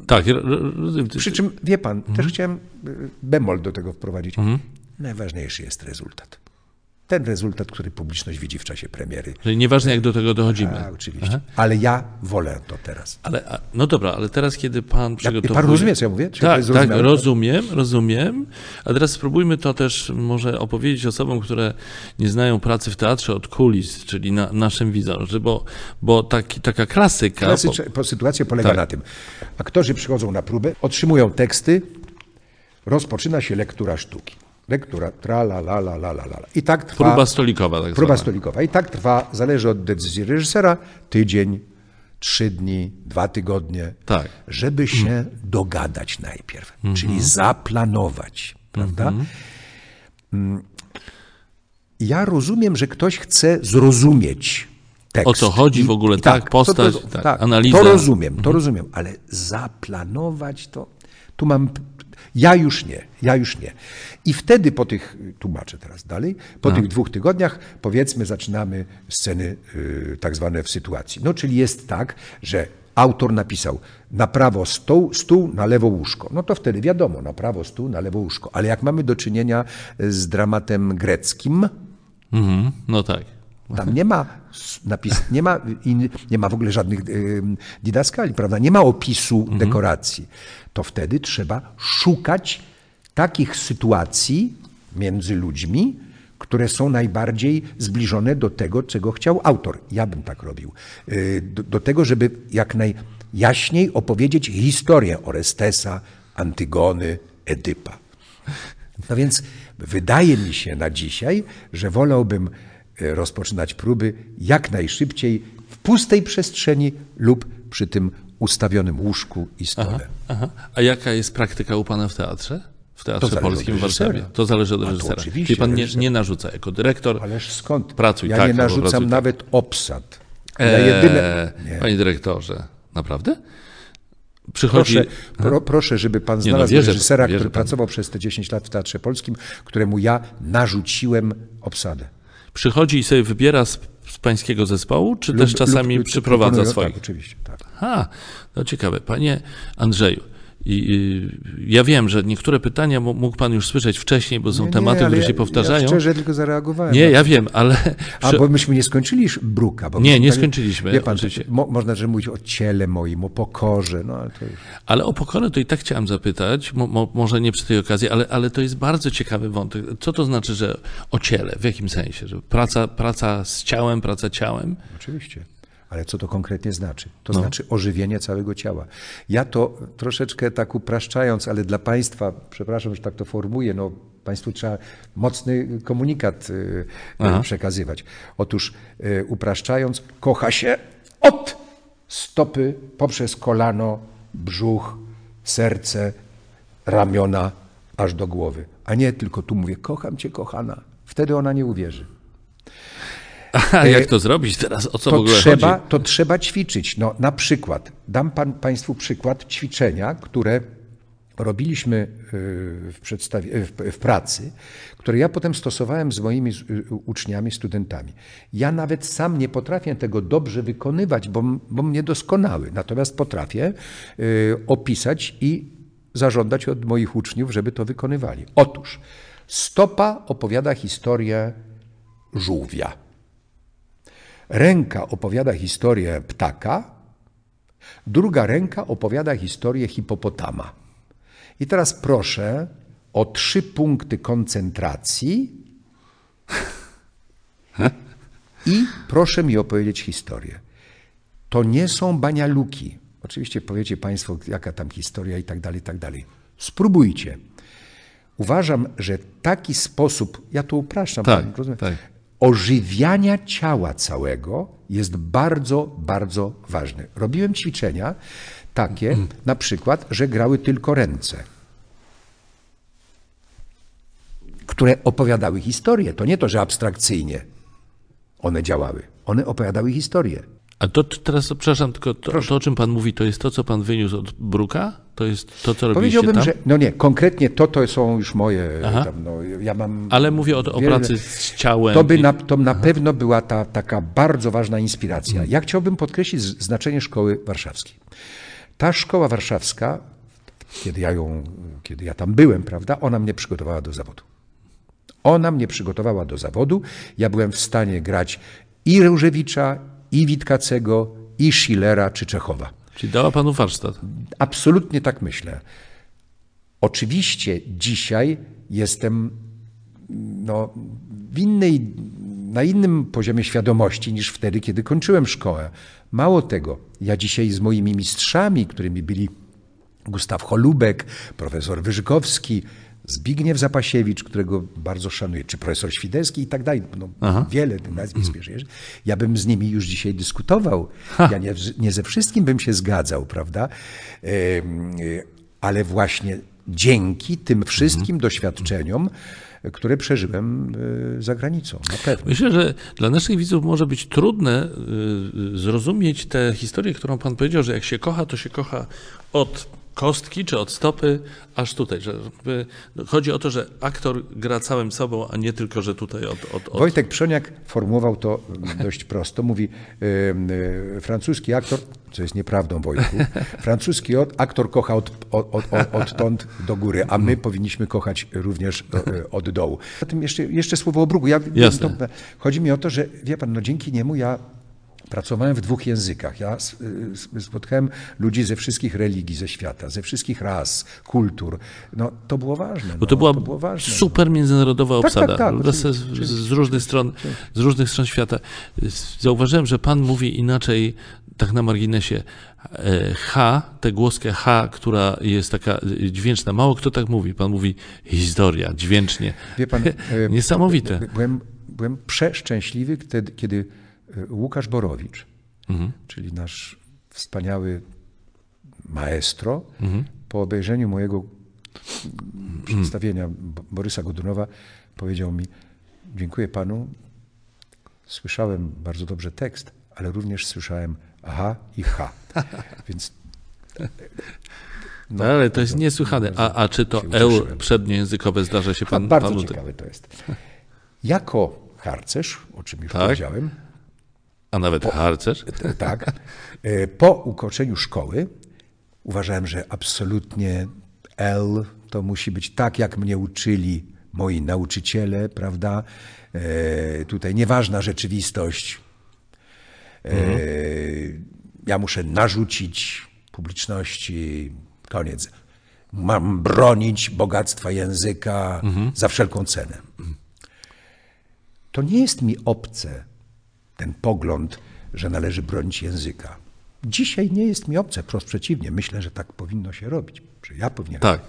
Tak. Przy czym, wie pan, mhm. też chciałem bemol do tego wprowadzić. Mhm. Najważniejszy jest rezultat ten rezultat, który publiczność widzi w czasie premiery. Czyli nieważne, jak do tego dochodzimy. A, oczywiście. Aha. Ale ja wolę to teraz. Ale, no dobra, ale teraz, kiedy pan przygotowuje... Pan rozumie, co ja mówię? Czy tak, tak, rozumiem, rozumiem. A teraz spróbujmy to też może opowiedzieć osobom, które nie znają pracy w teatrze od kulis, czyli na naszym wizorze, bo, bo taki, taka klasyka... Klasyczna po... sytuacja polega tak. na tym. Aktorzy przychodzą na próbę, otrzymują teksty, rozpoczyna się lektura sztuki. Lektura, tra la la la la la la. I tak trwa. Próba stolikowa. Tak próba stolikowa. I tak trwa, zależy od decyzji reżysera, tydzień, trzy dni, dwa tygodnie. Tak. Żeby się mm. dogadać najpierw, mm -hmm. czyli zaplanować, prawda? Mhm. Mm -hmm. ja rozumiem, że ktoś chce zrozumieć tekst. O co chodzi w ogóle, I tak, postać, to, to, tak, analiza. To rozumiem, to rozumiem, ale zaplanować to, tu mam, ja już nie, ja już nie. I wtedy po tych, tłumaczę teraz dalej, po tych dwóch tygodniach powiedzmy zaczynamy sceny y, tak zwane w sytuacji. No czyli jest tak, że autor napisał na prawo stół, stół, na lewo łóżko. No to wtedy wiadomo, na prawo stół, na lewo łóżko. Ale jak mamy do czynienia z dramatem greckim, Mhm, no tak. tam nie ma napis, nie ma, in, nie ma w ogóle żadnych y, didaskali, prawda? Nie ma opisu dekoracji. To wtedy trzeba szukać takich sytuacji między ludźmi, które są najbardziej zbliżone do tego, czego chciał autor. Ja bym tak robił. Y, Do, do tego, żeby jak najjaśniej opowiedzieć historię Orestesa, Antygony, Edypa. No więc wydaje mi się na dzisiaj, że wolałbym e, rozpoczynać próby jak najszybciej w pustej przestrzeni lub przy tym ustawionym łóżku i stole. Aha. A jaka jest praktyka u pana w teatrze? W Teatrze Polskim w Warszawie. To zależy od reżysera. oczywiście, Czyli pan nie, nie narzuca jako dyrektor. Ależ skąd? Pracuj ja tak, nie albo narzucam pracuj tak. nawet obsad. Ja Eee, jedyne... Nie. Panie dyrektorze, naprawdę? Przychodzi. Proszę, pro, proszę, żeby pan Nie, no, znalazł wierzę- reżysera, wierzę który panu. pracował przez te 10 lat w Teatrze Polskim, któremu ja narzuciłem obsadę. Przychodzi i sobie wybiera z, z pańskiego zespołu, czy też Lub- czasami lub- przyprowadza swoich? Tak, oczywiście, tak. Ha, to ciekawe. Panie Andrzeju, i, ja wiem, że niektóre pytania mógł pan już słyszeć wcześniej, bo są Nie, tematy, ale które ja- się powtarzają. Ja szczerze tylko zareagowałem. nie, ja wiem, ale. A bo myśmy nie skończyli Bruka. Bo Nie, nie tak- skończyliśmy, Wie pan, mo, można że mówić o ciele moim, o pokorze, no ale to. Ale o pokorę to i tak chciałem zapytać, mo, mo, może nie przy tej okazji, ale, ale to jest bardzo ciekawy wątek. Co to znaczy, że o ciele? W jakim sensie? Że praca, praca z ciałem, praca ciałem? Oczywiście. Ale co to konkretnie znaczy? No. To znaczy ożywienie całego ciała. Ja to troszeczkę tak upraszczając, ale dla Państwa, przepraszam, że tak to formuję, no Państwu trzeba mocny komunikat y, y, Aha. przekazywać. Otóż y, upraszczając, kocha się od stopy poprzez kolano, brzuch, serce, ramiona, aż do głowy. A nie tylko tu mówię, kocham Cię, kochana. Wtedy ona nie uwierzy. A jak to zrobić teraz? O co w to ogóle trzeba, chodzi? to trzeba ćwiczyć. No, na przykład, dam pan, Państwu przykład ćwiczenia, które robiliśmy y, w, przedstawie, w, w pracy, które ja potem stosowałem z moimi uczniami, studentami. Ja nawet sam nie potrafię tego dobrze wykonywać, bo, bo mnie doskonały. Natomiast potrafię opisać i zażądać od moich uczniów, żeby to wykonywali. Otóż stopa opowiada historię żółwia. Ręka opowiada historię ptaka, druga ręka opowiada historię hipopotama. I teraz proszę o trzy punkty koncentracji i proszę mi opowiedzieć historię. To nie są banialuki. Oczywiście powiecie Państwo, jaka tam historia i tak dalej, i tak dalej. Spróbujcie. Uważam, że taki sposób, ja to upraszczam, Tak, tak. Ożywiania ciała całego jest bardzo, bardzo ważny. Robiłem ćwiczenia takie, na przykład, że grały tylko ręce, które opowiadały historię. To nie to, że abstrakcyjnie one działały. One opowiadały historię. A to teraz, przepraszam, tylko to, to, o czym pan mówi, to jest to, co pan wyniósł od Bruka? To jest to, co robiliście Powiedziałbym, tam? że no nie, konkretnie to, to są już moje. Tam, no, ja mam Ale mówię o, o wiele- pracy z ciałem. To, by i- na, to na pewno była ta taka bardzo ważna inspiracja. Mhm. Ja chciałbym podkreślić znaczenie szkoły warszawskiej. Ta szkoła warszawska, kiedy ja ją, kiedy ja tam byłem, prawda, ona mnie przygotowała do zawodu. Ona mnie przygotowała do zawodu. Ja byłem w stanie grać i Różewicza, i Witkacego, i Schillera, czy Czechowa. Czyli dała panu warsztat. Absolutnie tak myślę. Oczywiście dzisiaj jestem no, w innej, na innym poziomie świadomości niż wtedy, kiedy kończyłem szkołę. Mało tego, ja dzisiaj z moimi mistrzami, którymi byli Gustaw Holubek, profesor Wyżykowski, Zbigniew Zapasiewicz, którego bardzo szanuję, czy profesor Świderski i tak dalej. No, wiele tych nazwisk, wiesz, ja bym z nimi już dzisiaj dyskutował. Ja nie, nie ze wszystkim bym się zgadzał, prawda? E, Ale właśnie dzięki tym wszystkim doświadczeniom, które przeżyłem y, za granicą. Myślę, że dla naszych widzów może być trudne y, zrozumieć tę historię, którą Pan powiedział, że jak się kocha, to się kocha od kostki czy od stopy, aż tutaj. Że chodzi o to, że aktor gra całym sobą, a nie tylko, że tutaj od. od, od... Wojtek Przoniak formułował to dość prosto. Mówi, yy, francuski aktor, co jest nieprawdą, Wojtku, francuski aktor kocha od, od, od, odtąd do góry, a my powinniśmy kochać również e, od dołu. Zatem jeszcze, jeszcze słowo o brugu. Ja, Jasne. To, chodzi mi o to, że wie pan, no dzięki niemu ja Pracowałem w dwóch językach. Ja y, spotkałem ludzi ze wszystkich religii, ze świata, ze wszystkich ras, kultur. No, to było ważne. Bo to no, była to było ważne, super międzynarodowa tak, obsada. tak, tak, z, z, różnych stron, z różnych stron świata. Zauważyłem, że pan mówi inaczej, tak na marginesie, e, H, tę głoskę H, która jest taka dźwięczna. Mało kto tak mówi. Pan mówi historia, dźwięcznie. Wie pan, e, Niesamowite. Byłem, byłem przeszczęśliwy, kiedy Łukasz Borowicz, mhm. czyli nasz wspaniały maestro, mhm. po obejrzeniu mojego przedstawienia Borysa Godunowa powiedział mi, dziękuję panu, słyszałem bardzo dobrze tekst, ale również słyszałem aha i ha. Więc no, ale to jest niesłychane. A, a czy to L przedniojęzykowe zdarza się pan? Bardzo panu... ciekawe to jest. Jako harcerz, o czym już tak? powiedziałem, a nawet po, harcerz? Tak. E, po ukończeniu szkoły uważałem, że absolutnie L to musi być tak, jak mnie uczyli moi nauczyciele, prawda? E, tutaj nieważna rzeczywistość. E, mhm. Ja muszę narzucić publiczności, koniec. Mam bronić bogactwa języka mhm. za wszelką cenę. To nie jest mi obce, ten pogląd, że należy bronić języka. Dzisiaj nie jest mi obce, wprost przeciwnie. Myślę, że tak powinno się robić, że ja powinienem. Tak.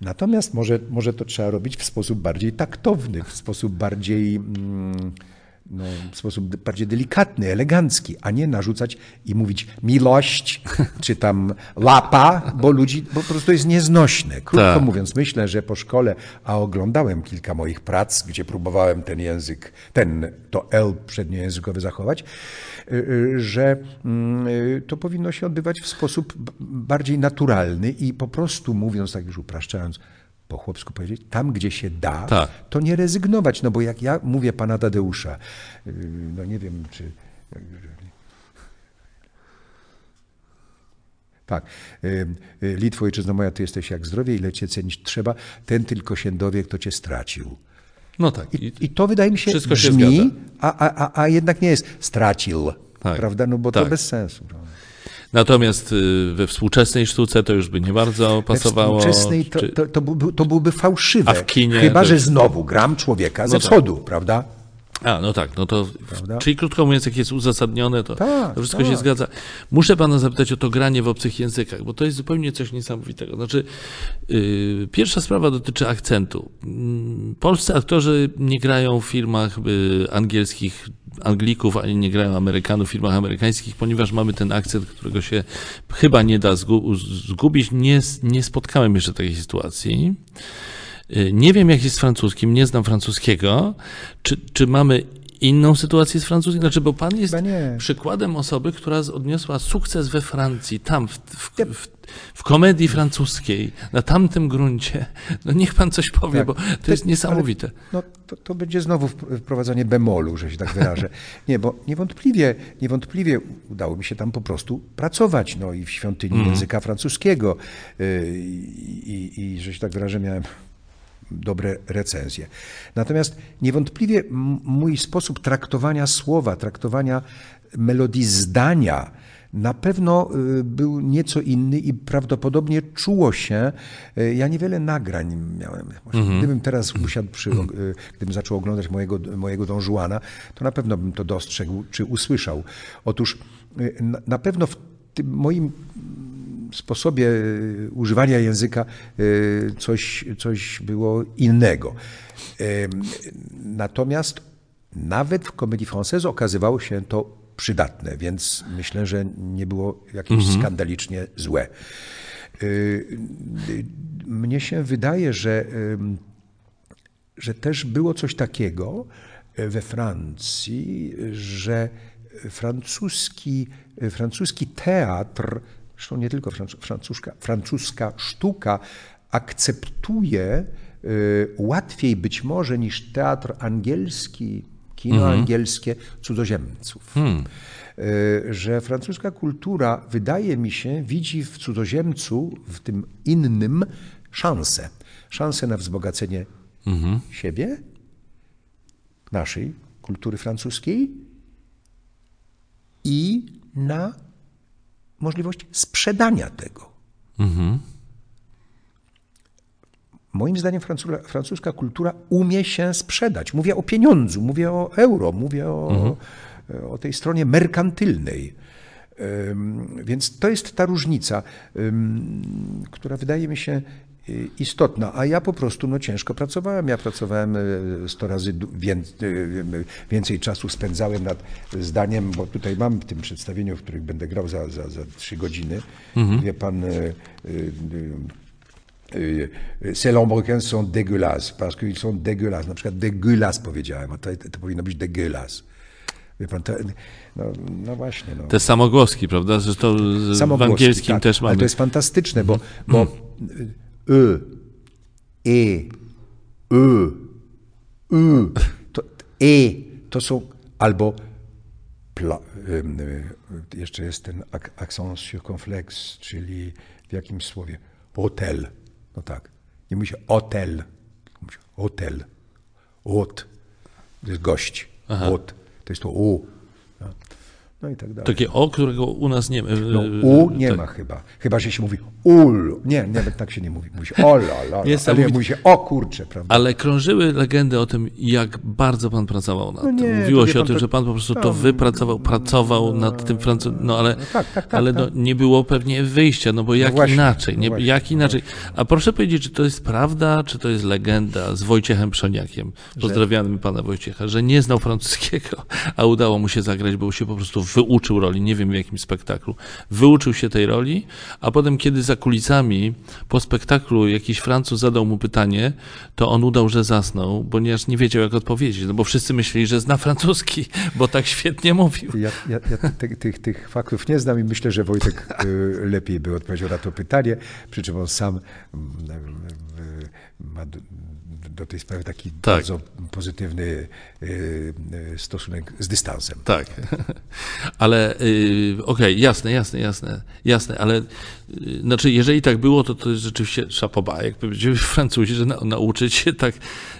Natomiast może, może to trzeba robić w sposób bardziej taktowny, w sposób bardziej. Mm, no, w sposób bardziej delikatny, elegancki, a nie narzucać i mówić miłość, czy tam lapa, bo ludzi, bo po prostu jest nieznośne. Krótko tak. mówiąc, myślę, że po szkole, a oglądałem kilka moich prac, gdzie próbowałem ten język, ten, to L przedniojęzykowy zachować, y, y, że mm, y, to powinno się odbywać w sposób bardziej naturalny i po prostu mówiąc, tak już upraszczając, po chłopsku powiedzieć, tam gdzie się da, tak. to nie rezygnować. No bo jak ja mówię pana Tadeusza, y, no nie wiem czy. Tak. Y, y, Litwo, ojczyzno moja, ty jesteś jak zdrowie, ile cię cenić trzeba, ten tylko się dowie, kto cię stracił. No tak. I, i to wydaje mi się brzmi, się a, a, a jednak nie jest stracił, tak. prawda? No bo tak. to bez sensu. Prawda? Natomiast y, we współczesnej sztuce to już by nie bardzo pasowało. We współczesnej to, to, to, byłby, to byłoby fałszywe. A w kinie Chyba, że znowu gram człowieka no ze tak. wschodu, prawda? A, no tak, no to, Prawda? czyli krótko mówiąc, jak jest uzasadnione, to, tak, to wszystko tak. się zgadza. Muszę pana zapytać o to granie w obcych językach, bo to jest zupełnie coś niesamowitego. Znaczy, yy, pierwsza sprawa dotyczy akcentu. Yy, polscy aktorzy nie grają w filmach yy, angielskich Anglików, ani nie grają Amerykanów w filmach amerykańskich, ponieważ mamy ten akcent, którego się chyba nie da zgubić. Nie, nie spotkałem jeszcze takiej sytuacji. Y, nie wiem, jak jest z francuskim, nie znam francuskiego. Czy, czy mamy inną sytuację z francuskim? Znaczy, bo pan jest przykładem osoby, która odniosła sukces we Francji, tam, w, w, w, w, komedii francuskiej, na tamtym gruncie. No niech pan coś powie, tak. bo to jest niesamowite. no, to, to, będzie znowu wprowadzanie bemolu, że się tak wyrażę. Nie, bo niewątpliwie, niewątpliwie udało mi się tam po prostu pracować, no i w świątyni mm. języka francuskiego y, i, i, i, że się tak wyrażę, miałem dobre recenzje. Natomiast niewątpliwie mój sposób traktowania słowa, traktowania melodii zdania, na pewno y, był nieco inny i prawdopodobnie czuło się. Y, ja niewiele nagrań miałem. Mhm. Gdybym teraz usiadł, przy, y, gdybym zaczął oglądać mojego, mojego Don Juana, to na pewno bym to dostrzegł czy usłyszał. Otóż na pewno w tym moim sposobie y, używania języka y, coś, coś było innego. Natomiast nawet w komedii française okazywało się to przydatne, więc myślę, że nie było jakieś mhm. skandalicznie złe. Mnie się wydaje, że, że też było coś takiego we Francji, że francuski, francuski teatr, zresztą nie tylko francuska, francuska sztuka, akceptuje łatwiej być może niż teatr angielski, kino mhm. angielskie cudzoziemców. Hmm. Że francuska kultura, wydaje mi się, widzi w cudzoziemcu, w tym innym, szansę. Szansę na wzbogacenie mhm. siebie, naszej kultury francuskiej i na możliwość sprzedania tego. Mhm. Moim zdaniem francuska kultura umie się sprzedać. Mówię o pieniądzu, mówię o euro, mówię o, mhm. o tej stronie merkantylnej. Więc to jest ta różnica, która wydaje mi się istotna. A ja po prostu no, ciężko pracowałem. Ja pracowałem 100 y, razy y, więcej czasu spędzałem nad zdaniem, bo tutaj mam w tym przedstawieniu, w którym będę grał za, za, za 3 godziny. Mhm. Wie pan Y, ces lambrequins sont dégueulasses, parce qu'ils sont dégueulasses. Na przykład dégueulasse powiedziałem, a to, to powinno być dégueulasse. Wie pan, to, no, no, właśnie. No. Te samogłoski, prawda? Zresztą w angielskim tak, też mamy. Ale to jest fantastyczne, bo, bo y, e, y, y, to, e, to są albo pla, y, jeszcze jest ten accent circonflex, czyli w jakimś słowie hotel. No tak. Nie mówi się hotel, mówi się hotel. Hot. To jest gość. Hot. To jest to u. No. No. i tak dalej. Takie o, którego u nas nie ma. No, u nie tak. ma chyba. Chyba, że się mówi ul. Nie, nawet tak się nie mówi. Mówi się o la, la, ale mówi... się o kurcze, prawda? Ale krążyły legendy o tym, jak bardzo pan pracował nad no nie, tym. Mówiło się o tym, to... że pan po prostu to wypracował, pracował nad tym francuskim. No ale, no, tak, tak, tak, ale no, tak. nie było pewnie wyjścia, no bo jak no właśnie, inaczej? Nie, właśnie, jak inaczej? A proszę powiedzieć, czy to jest prawda, czy to jest legenda z Wojciechem Przoniakiem? Pozdrawiamy pana Wojciecha, że nie znał francuskiego, a udało mu się zagrać, bo się po prostu wyuczył roli, nie wiem w jakim spektaklu. Wyuczył się tej roli, a potem, kiedy za kulisami po spektaklu jakiś Francuz zadał mu pytanie, to on udał, że zasnął, ponieważ nie wiedział, jak odpowiedzieć, no bo wszyscy myśleli, że zna francuski, bo tak świetnie mówił. Ja, ja, ja tych, tych, tych faktów nie znam i myślę, że Wojtek y, lepiej by odpowiedział na to pytanie, przy czym on sam mm, ma do tej sprawy taki tak. bardzo pozytywny y, y, stosunek z dystansem. Tak, ale yy, okej, okay, jasne, jasne, jasne, jasne, ale znaczy jeżeli tak było, to to jest rzeczywiście szapoba, jak powiedzieli Francuzi, że na, nauczyć się tak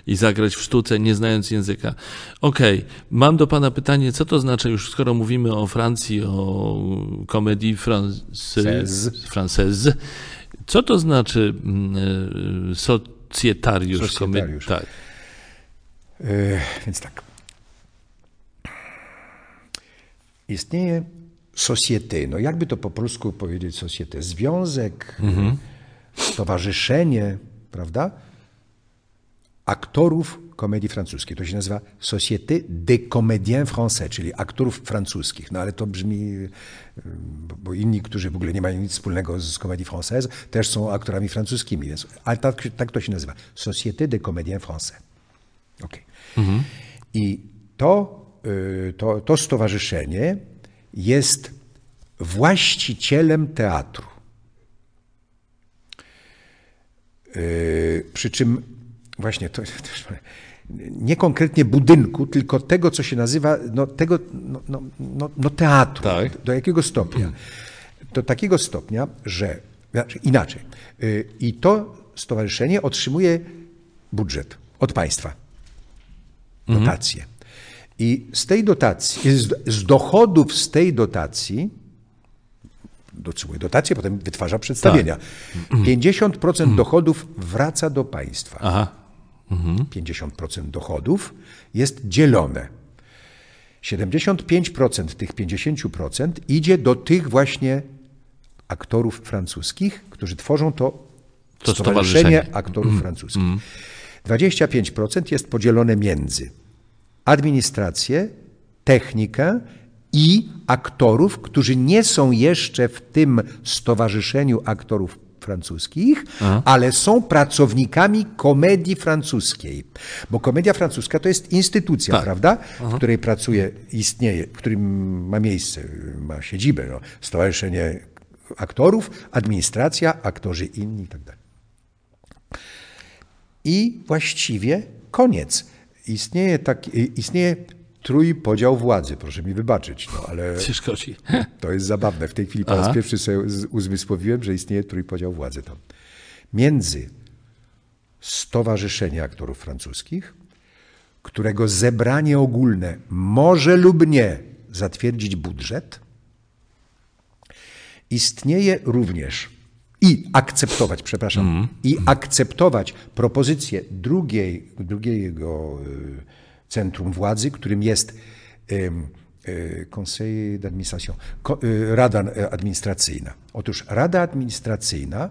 i zagrać w sztuce, nie znając języka. Okej, okay, mam do Pana pytanie, co to znaczy już, skoro mówimy o Francji, o komedii française, française co to znaczy yy, so, socjetariusz. socjetariusz. Tak. E, więc tak. Istnieje société. No jakby to po polsku powiedzieć société? Związek, mhm. stowarzyszenie, prawda? Aktorów komedii francuskiej. To się nazywa Société des Comédiens Français, czyli aktorów francuskich. No ale to brzmi, bo inni, którzy w ogóle nie mają nic wspólnego z komedii française, też są aktorami francuskimi. Więc, ale tak, tak to się nazywa. Société des Comédiens Français. Okay. Mhm. I to, y, to, to stowarzyszenie jest właścicielem teatru. Y, przy czym właśnie to, to, nie konkretnie budynku, tylko tego, co się nazywa no, tego, no, no, no, no teatru. Tak. Do jakiego stopnia? Do takiego stopnia, że znaczy inaczej. Y, I to stowarzyszenie otrzymuje budżet od państwa. Mhm. Dotacje. Mhm. I z tej dotacji, z, z dochodów z tej dotacji, otrzymuje dotację, potem wytwarza przedstawienia. Tak. 50% mhm. dochodów wraca do państwa. Aha mhm. 50% dochodów jest dzielone. 75% tych 50% idzie do tych właśnie aktorów francuskich, którzy tworzą to, to Stowarzyszenie Aktorów mm. Francuskich. Mm. 25% jest podzielone między administrację, technikę i aktorów, którzy nie są jeszcze w tym Stowarzyszeniu Aktorów francuskich, ale są pracownikami komedii francuskiej. Bo komedia francuska to jest instytucja, Tak. prawda? W której pracuje, istnieje, w którym ma miejsce, ma siedzibę, no, Stowarzyszenie Aktorów, administracja, aktorzy inni i tak. I właściwie koniec. Istnieje, taki, istnieje trójpodział władzy, proszę mi wybaczyć, no, ale szkodzi. to jest zabawne. W tej chwili po raz pierwszy sobie uzmysłowiłem, że istnieje trójpodział władzy tam. Między Stowarzyszenie Aktorów Francuskich, którego zebranie ogólne może lub nie zatwierdzić budżet, istnieje również i akceptować, przepraszam, i akceptować propozycję drugiej, drugiego y, centrum władzy, którym jest y, Conseil d'administration, y, Rada y, Administracyjna. Otóż Rada Administracyjna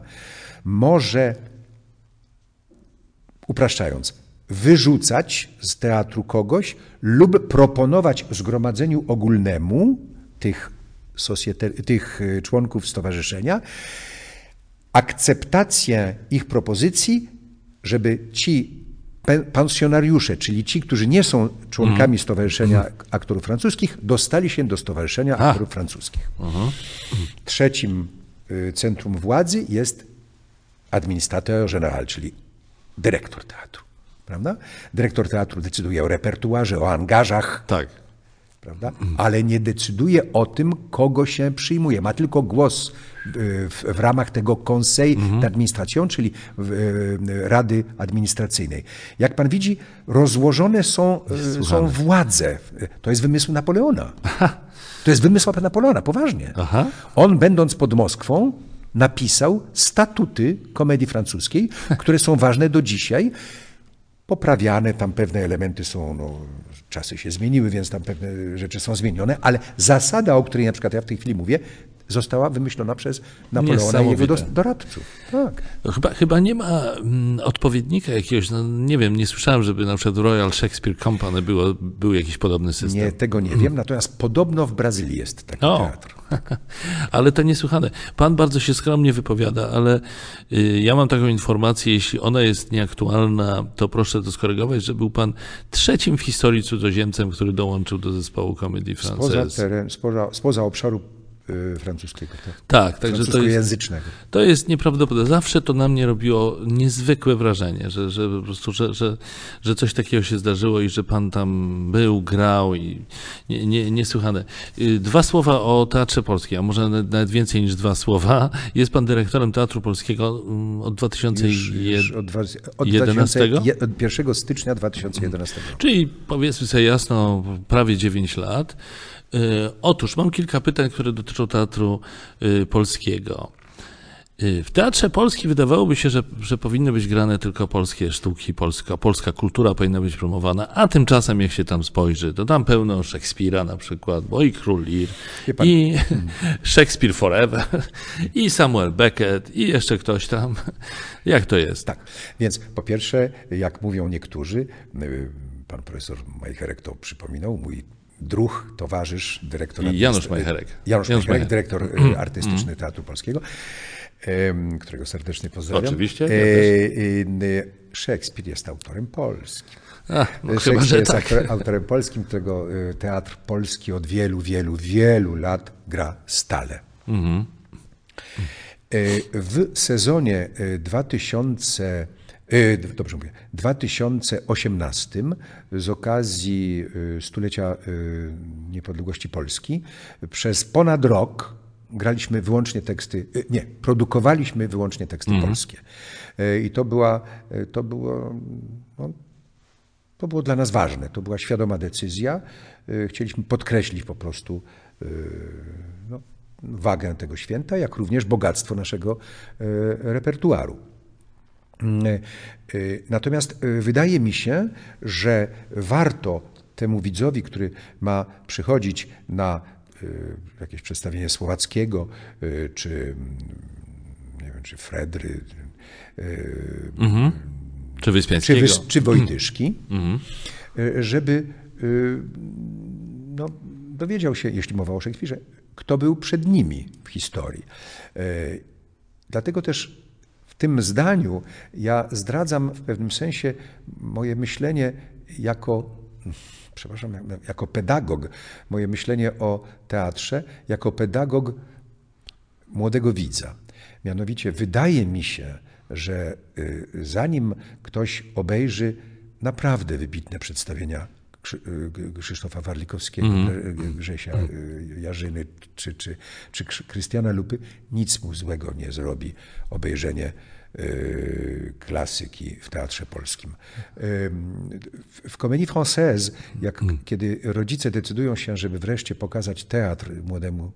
może, upraszczając, wyrzucać z teatru kogoś lub proponować zgromadzeniu ogólnemu tych, tych członków stowarzyszenia akceptację ich propozycji, żeby ci pensjonariusze, czyli ci, którzy nie są członkami Stowarzyszenia Aktorów Francuskich, dostali się do Stowarzyszenia Aktorów Francuskich. Trzecim y, centrum władzy jest administrateur general, czyli dyrektor teatru. Prawda? Dyrektor teatru decyduje o repertuarze, o angażach, Tak. Prawda? ale nie decyduje o tym, kogo się przyjmuje. Ma tylko głos y, w, w ramach tego Conseil d'administration, czyli w, y, Rady Administracyjnej. Jak pan widzi, rozłożone są, y, są władze. To jest wymysł Napoleona. To jest wymysł Napoleona, poważnie. Aha. On, będąc pod Moskwą, napisał statuty komedii francuskiej, które są ważne do dzisiaj. Poprawiane, tam pewne elementy są, no, czasy się zmieniły, więc tam pewne rzeczy są zmienione, ale zasada, o której na przykład ja w tej chwili mówię, została wymyślona przez Napoleona i jego doradców. Tak. No chyba, chyba nie ma mm, odpowiednika jakiegoś, no nie wiem, nie słyszałem, żeby na przykład Royal Shakespeare Company było, był jakiś podobny system. Nie, tego nie wiem, natomiast podobno w Brazylii jest taki O. teatr. Ale to niesłychane. Pan bardzo się skromnie wypowiada, ale y, ja mam taką informację, jeśli ona jest nieaktualna, to proszę to skorygować, że był pan trzecim w historii cudzoziemcem, który dołączył do zespołu komedii Poza, Frances. teren, spoza, spoza obszaru francuskiego, tak. Tak, także to jest, to jest nieprawdopodobne. Zawsze to na mnie robiło niezwykłe wrażenie, że, że po prostu, że, że, że coś takiego się zdarzyło i że pan tam był, grał i nie, nie, niesłychane. Y, Dwa słowa o Teatrze Polskim, a może nawet więcej niż dwa słowa. Jest pan dyrektorem Teatru Polskiego mm, od Już, 2001 już od, dwa- od 11? 2000 je- od 1 stycznia 2011 roku. Czyli powiedzmy sobie jasno, prawie 9 lat. Y, Otóż mam kilka pytań, które dotyczą teatru y, polskiego. Y, W Teatrze Polskim wydawałoby się, że, że powinny być grane tylko polskie sztuki, polska, polska kultura powinna być promowana, a tymczasem jak się tam spojrzy, to tam pełno Szekspira na przykład, bo i Król Lear, i Shakespeare Forever, i Samuel Beckett, i jeszcze ktoś tam. Jak to jest? Tak, więc po pierwsze, jak mówią niektórzy, pan profesor Majcherek to przypominał, mój druh, towarzysz, dyrektor... Janusz Majcherek. Janusz, Janusz Majcherek, dyrektor y, artystyczny Teatru Polskiego, którego serdecznie pozdrawiam. Oczywiście, ja E, y, y, Szekspir jest autorem polskim. A, no chyba, Szekspir że jest tak. autor- autorem polskim, którego Teatr Polski od wielu, wielu, wielu lat gra stale. Mhm. W sezonie y, 2000, y, dobrze mówię, 2018 z okazji y, stulecia y, niepodległości Polski przez ponad rok graliśmy wyłącznie teksty, nie, produkowaliśmy wyłącznie teksty polskie. Y, I to była, to było, no, to było dla nas ważne, to była świadoma decyzja. Chcieliśmy podkreślić po prostu no, wagę tego święta, jak również bogactwo naszego repertuaru. Y, y, Natomiast y, wydaje mi się, że warto temu widzowi, który ma przychodzić na jakieś przedstawienie Słowackiego, czy mm, nie wiem, czy Fredry, y, Czy czy, Wyspiańskiego? wys, czy Wojtyszki, y, żeby no, dowiedział się, jeśli mowa o Szekspirze, kto był przed nimi w historii. Dlatego też w tym zdaniu ja zdradzam w pewnym sensie moje myślenie jako, przepraszam, jako pedagog, moje myślenie o teatrze, jako pedagog młodego widza. Mianowicie wydaje mi się, że y, zanim ktoś obejrzy naprawdę wybitne przedstawienia Krzysztofa Warlikowskiego, mm. Grzesia Jarzyny czy, czy, czy Krystiana Lupy, nic mu złego nie zrobi obejrzenie klasyki w teatrze polskim. W Comédie Française, jak, mm. kiedy rodzice decydują się, żeby wreszcie pokazać teatr młodemu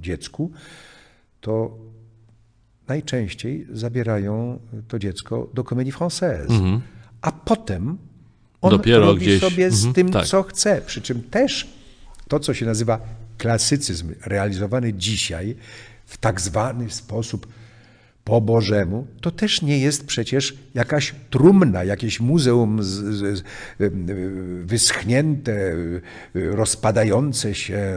dziecku, to najczęściej zabierają to dziecko do Comédie Française. Mm. A potem on Dopiero robi gdzieś. sobie z -hmm, tym, tak. co chce. Przy czym też to, co się nazywa klasycyzm, realizowany dzisiaj w tak zwany sposób po Bożemu, to też nie jest przecież jakaś trumna, jakieś muzeum z, z, wyschnięte, rozpadające się,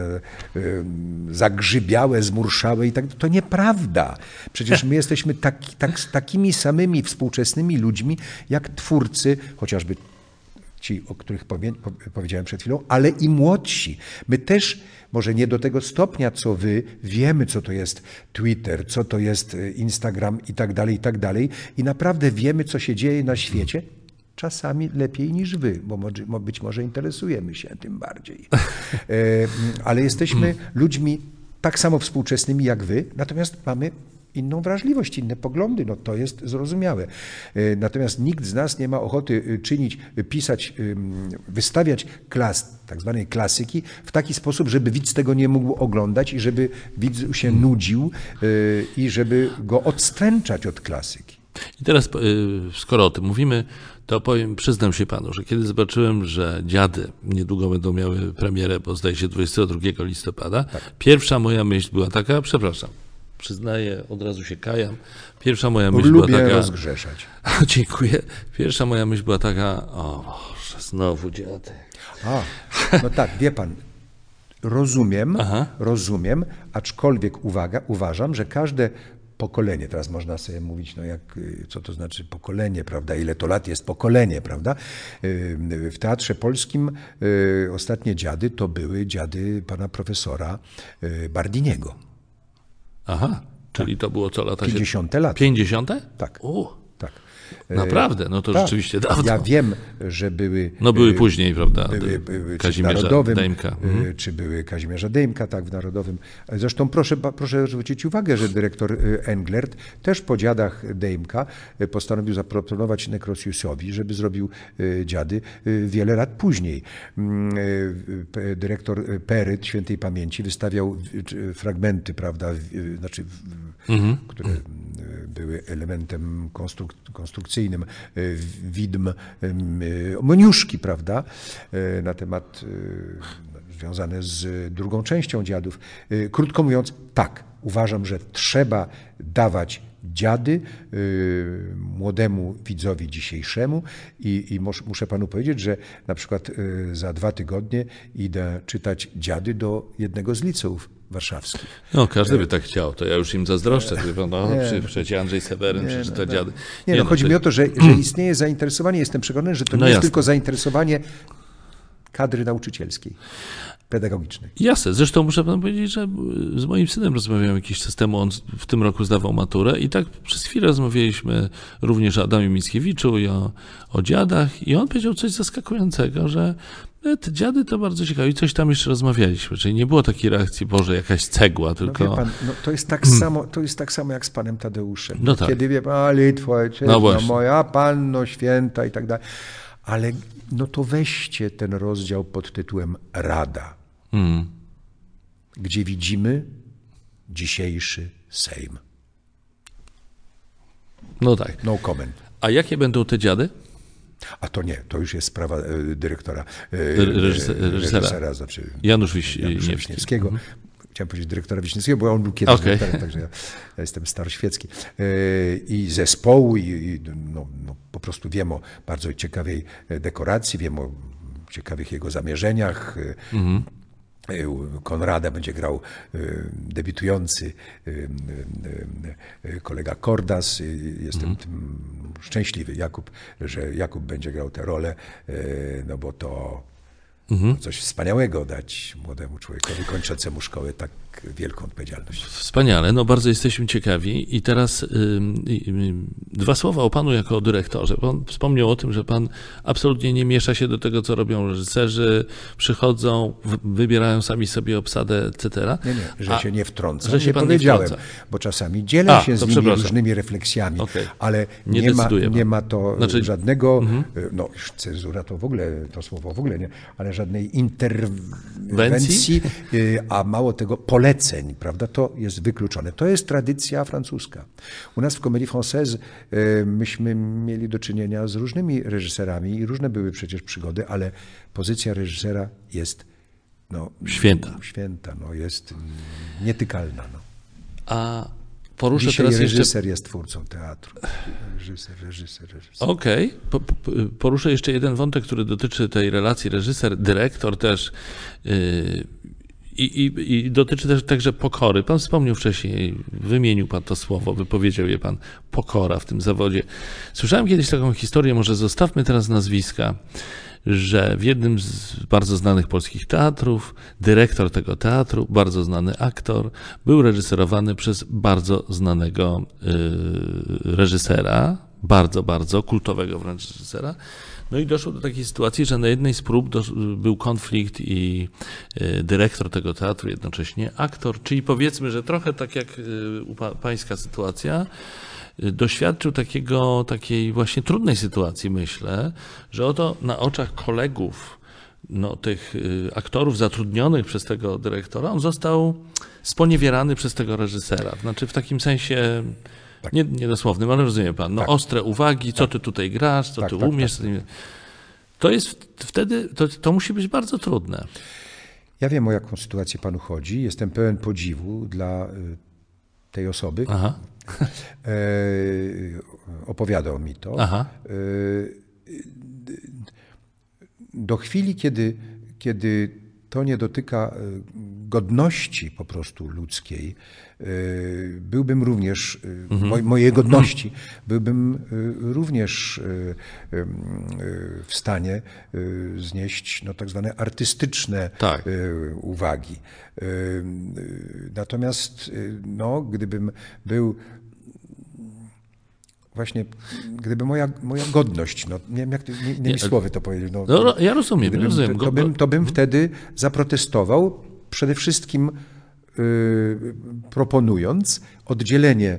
zagrzybiałe, zmurszałe i tak. To nieprawda. Przecież my jesteśmy taki, tak, takimi samymi współczesnymi ludźmi, jak twórcy, chociażby ci, o których powie, powiedziałem przed chwilą, ale i młodsi. My też, może nie do tego stopnia, co wy, wiemy, co to jest Twitter, co to jest e, Instagram i tak dalej, i tak dalej. I naprawdę wiemy, co się dzieje na świecie. Czasami lepiej niż wy, bo być może interesujemy się tym bardziej. E, ale jesteśmy ludźmi tak samo współczesnymi jak wy, natomiast mamy inną wrażliwość, inne poglądy, no to jest zrozumiałe. E, natomiast nikt z nas nie ma ochoty e, czynić, e, pisać, wystawiać klas, tak zwanej klasyki w taki sposób, żeby widz tego nie mógł oglądać i żeby widz się nudził i żeby go odstręczać od klasyki. I teraz, skoro o tym mówimy, to powiem, przyznam się panu, że kiedy zobaczyłem, że dziady niedługo będą miały premierę, bo zdaje się 22 listopada, tak. pierwsza moja myśl była taka, przepraszam, przyznaję, od razu się kajam. Pierwsza moja myśl Lubię była taka... rozgrzeszać. Dziękuję. Pierwsza moja myśl była taka, o, że znowu dziadek. A, no tak, wie pan, rozumiem, Aha. rozumiem, aczkolwiek uwaga, uważam, że każde pokolenie, teraz można sobie mówić, no jak, co to znaczy pokolenie, prawda, ile to lat jest pokolenie, prawda. W Teatrze Polskim y, ostatnie dziady to były dziady pana profesora y, Bardiniego. Aha, czyli tak. to było co lata? 50 lat. 50? Tak. U. Tak. Naprawdę, no to tak. rzeczywiście dawno. Ja wiem, że były... No były y, później, prawda, były, były, Kazimierza Narodowym, Dejmka. Y, mhm. Czy były Kazimierza Dejmka, tak, w Narodowym. Zresztą proszę, proszę zwrócić uwagę, że dyrektor Englert też po dziadach Dejmka postanowił zaproponować Nekrosiusowi, żeby zrobił dziady wiele lat później. Mm, dyrektor Peryt, świętej pamięci, wystawiał fragmenty, prawda, znaczy, mhm. które były elementem konstruk konstrukcyjnym e, widm e, Moniuszki, prawda, e, na temat związane z drugą częścią dziadów. Krótko mówiąc, tak, uważam, że trzeba dawać dziady y, młodemu widzowi dzisiejszemu i, i muszę panu powiedzieć, że na przykład y, za dwa tygodnie idę czytać dziady do jednego z liceów warszawskich. No, każdy by tak chciał, to ja już im zazdroszczę. No, nie, przecież Andrzej Seweryn nie, przeczyta no, dziady. Nie, nie no, no, chodzi mi o to, że, że istnieje zainteresowanie, jestem przekonany, że to no nie jest tylko zainteresowanie kadry nauczycielskiej pedagogicznej. Jasne. Zresztą muszę panu powiedzieć, że z moim synem rozmawiałem jakiś czas temu, on w tym roku zdawał maturę i tak przez chwilę rozmawialiśmy również o Adamie Mickiewiczu i o, o dziadach i on powiedział coś zaskakującego, że e, te dziady to bardzo ciekawe i coś tam jeszcze rozmawialiśmy, czyli nie było takiej reakcji, Boże, jakaś cegła, no tylko... No, pan, no to, jest tak samo, to jest tak samo jak z panem Tadeuszem. No tak. Kiedy wie pan, a Litwo, no moja, Panno Święta i tak dalej. Ale no to weźcie ten rozdział pod tytułem Rada mm. gdzie widzimy dzisiejszy Sejm. No tak. No comment. A jakie będą te dziady? A to nie, to już jest sprawa e, dyrektora, e, reżysera, reżysera znaczy Janusz, Wiś, Janusza Wiśniewskiego. -hmm. Chciałem powiedzieć dyrektora Wiśniewskiego, bo on był kiedyś okay. dyrektorem, także ja, ja jestem staroświecki. E, I zespołu, i, i no, no, po prostu wiem o bardzo ciekawej dekoracji, wiem o ciekawych jego zamierzeniach. -hmm Konrada będzie grał debiutujący kolega Kordas. Jestem tym szczęśliwy, Jakub, że Jakub będzie grał tę rolę, no bo to mhm. coś wspaniałego dać młodemu człowiekowi kończącemu szkołę tak wielką odpowiedzialność. Wspaniale, no bardzo jesteśmy ciekawi. I teraz y, y, dwa słowa o panu jako o dyrektorze. Pan wspomniał o tym, że pan absolutnie nie miesza się do tego, co robią reżyserzy, przychodzą, wybierają sami sobie obsadę, etc. Nie, nie, że A, się nie wtrąca. Że się nie powiedziałem, nie wtrąca. bo czasami dzielę A, się z nimi różnymi refleksjami, okay. ale nie, nie ma, nie ma to znaczy, żadnego, mhm. no cenzura to w ogóle, to słowo w ogóle nie, ale żadnej interwencji, y, a mało tego, poleceń, prawda? To jest wykluczone. To jest tradycja francuska. U nas w Comédie Française e, myśmy mieli do czynienia z różnymi reżyserami i różne były przecież przygody, ale pozycja reżysera jest no, święta. Święta, no, jest nietykalna. No. A poruszę Dzisiaj teraz reżyser jeszcze... jest twórcą teatru. Reżyser, reżyser, reżyser. Okej. Okay. Po, po, poruszę jeszcze jeden wątek, który dotyczy tej relacji reżyser-dyrektor też. Yy i, i, I, dotyczy też także pokory. Pan wspomniał wcześniej, wymienił Pan to słowo, wypowiedział je Pan, pokora w tym zawodzie. Słyszałem kiedyś taką historię, może zostawmy teraz nazwiska, że w jednym z bardzo znanych polskich teatrów, dyrektor tego teatru, bardzo znany aktor, był reżyserowany przez bardzo znanego yy, reżysera, bardzo, bardzo kultowego wręcz reżysera, no i doszło do takiej sytuacji, że na jednej z prób był konflikt i e, dyrektor tego teatru, jednocześnie aktor, czyli powiedzmy, że trochę tak jak e, pańska sytuacja, doświadczył takiego, takiej właśnie trudnej sytuacji, myślę, że oto na oczach kolegów, no, tych aktorów zatrudnionych przez tego dyrektora, on został sponiewierany przez tego reżysera. Znaczy w takim sensie tak. Nie, niedosłownym, ale rozumie pan. No, tak. Ostre uwagi, co tak. ty tutaj grasz, co tak, ty tak, umiesz. Tak. To jest wtedy, to, to musi być bardzo trudne. Ja wiem, o jaką sytuację panu chodzi. Jestem pełen podziwu dla y, tej osoby. Aha. E, opowiadał mi to. Aha. E, do chwili, kiedy, kiedy to nie dotyka y, godności po prostu ludzkiej, byłbym również, mhm. mojej godności, byłbym również w stanie znieść no, tak zwane artystyczne tak. uwagi. Natomiast no, gdybym był właśnie, gdyby moja, moja godność, no, nie wiem jak nie, nie, nie słowy to powiedzieć. No, no, ja rozumiem, gdybym, rozumiem. To, to, bym, to bym wtedy zaprotestował przede wszystkim y, proponując oddzielenie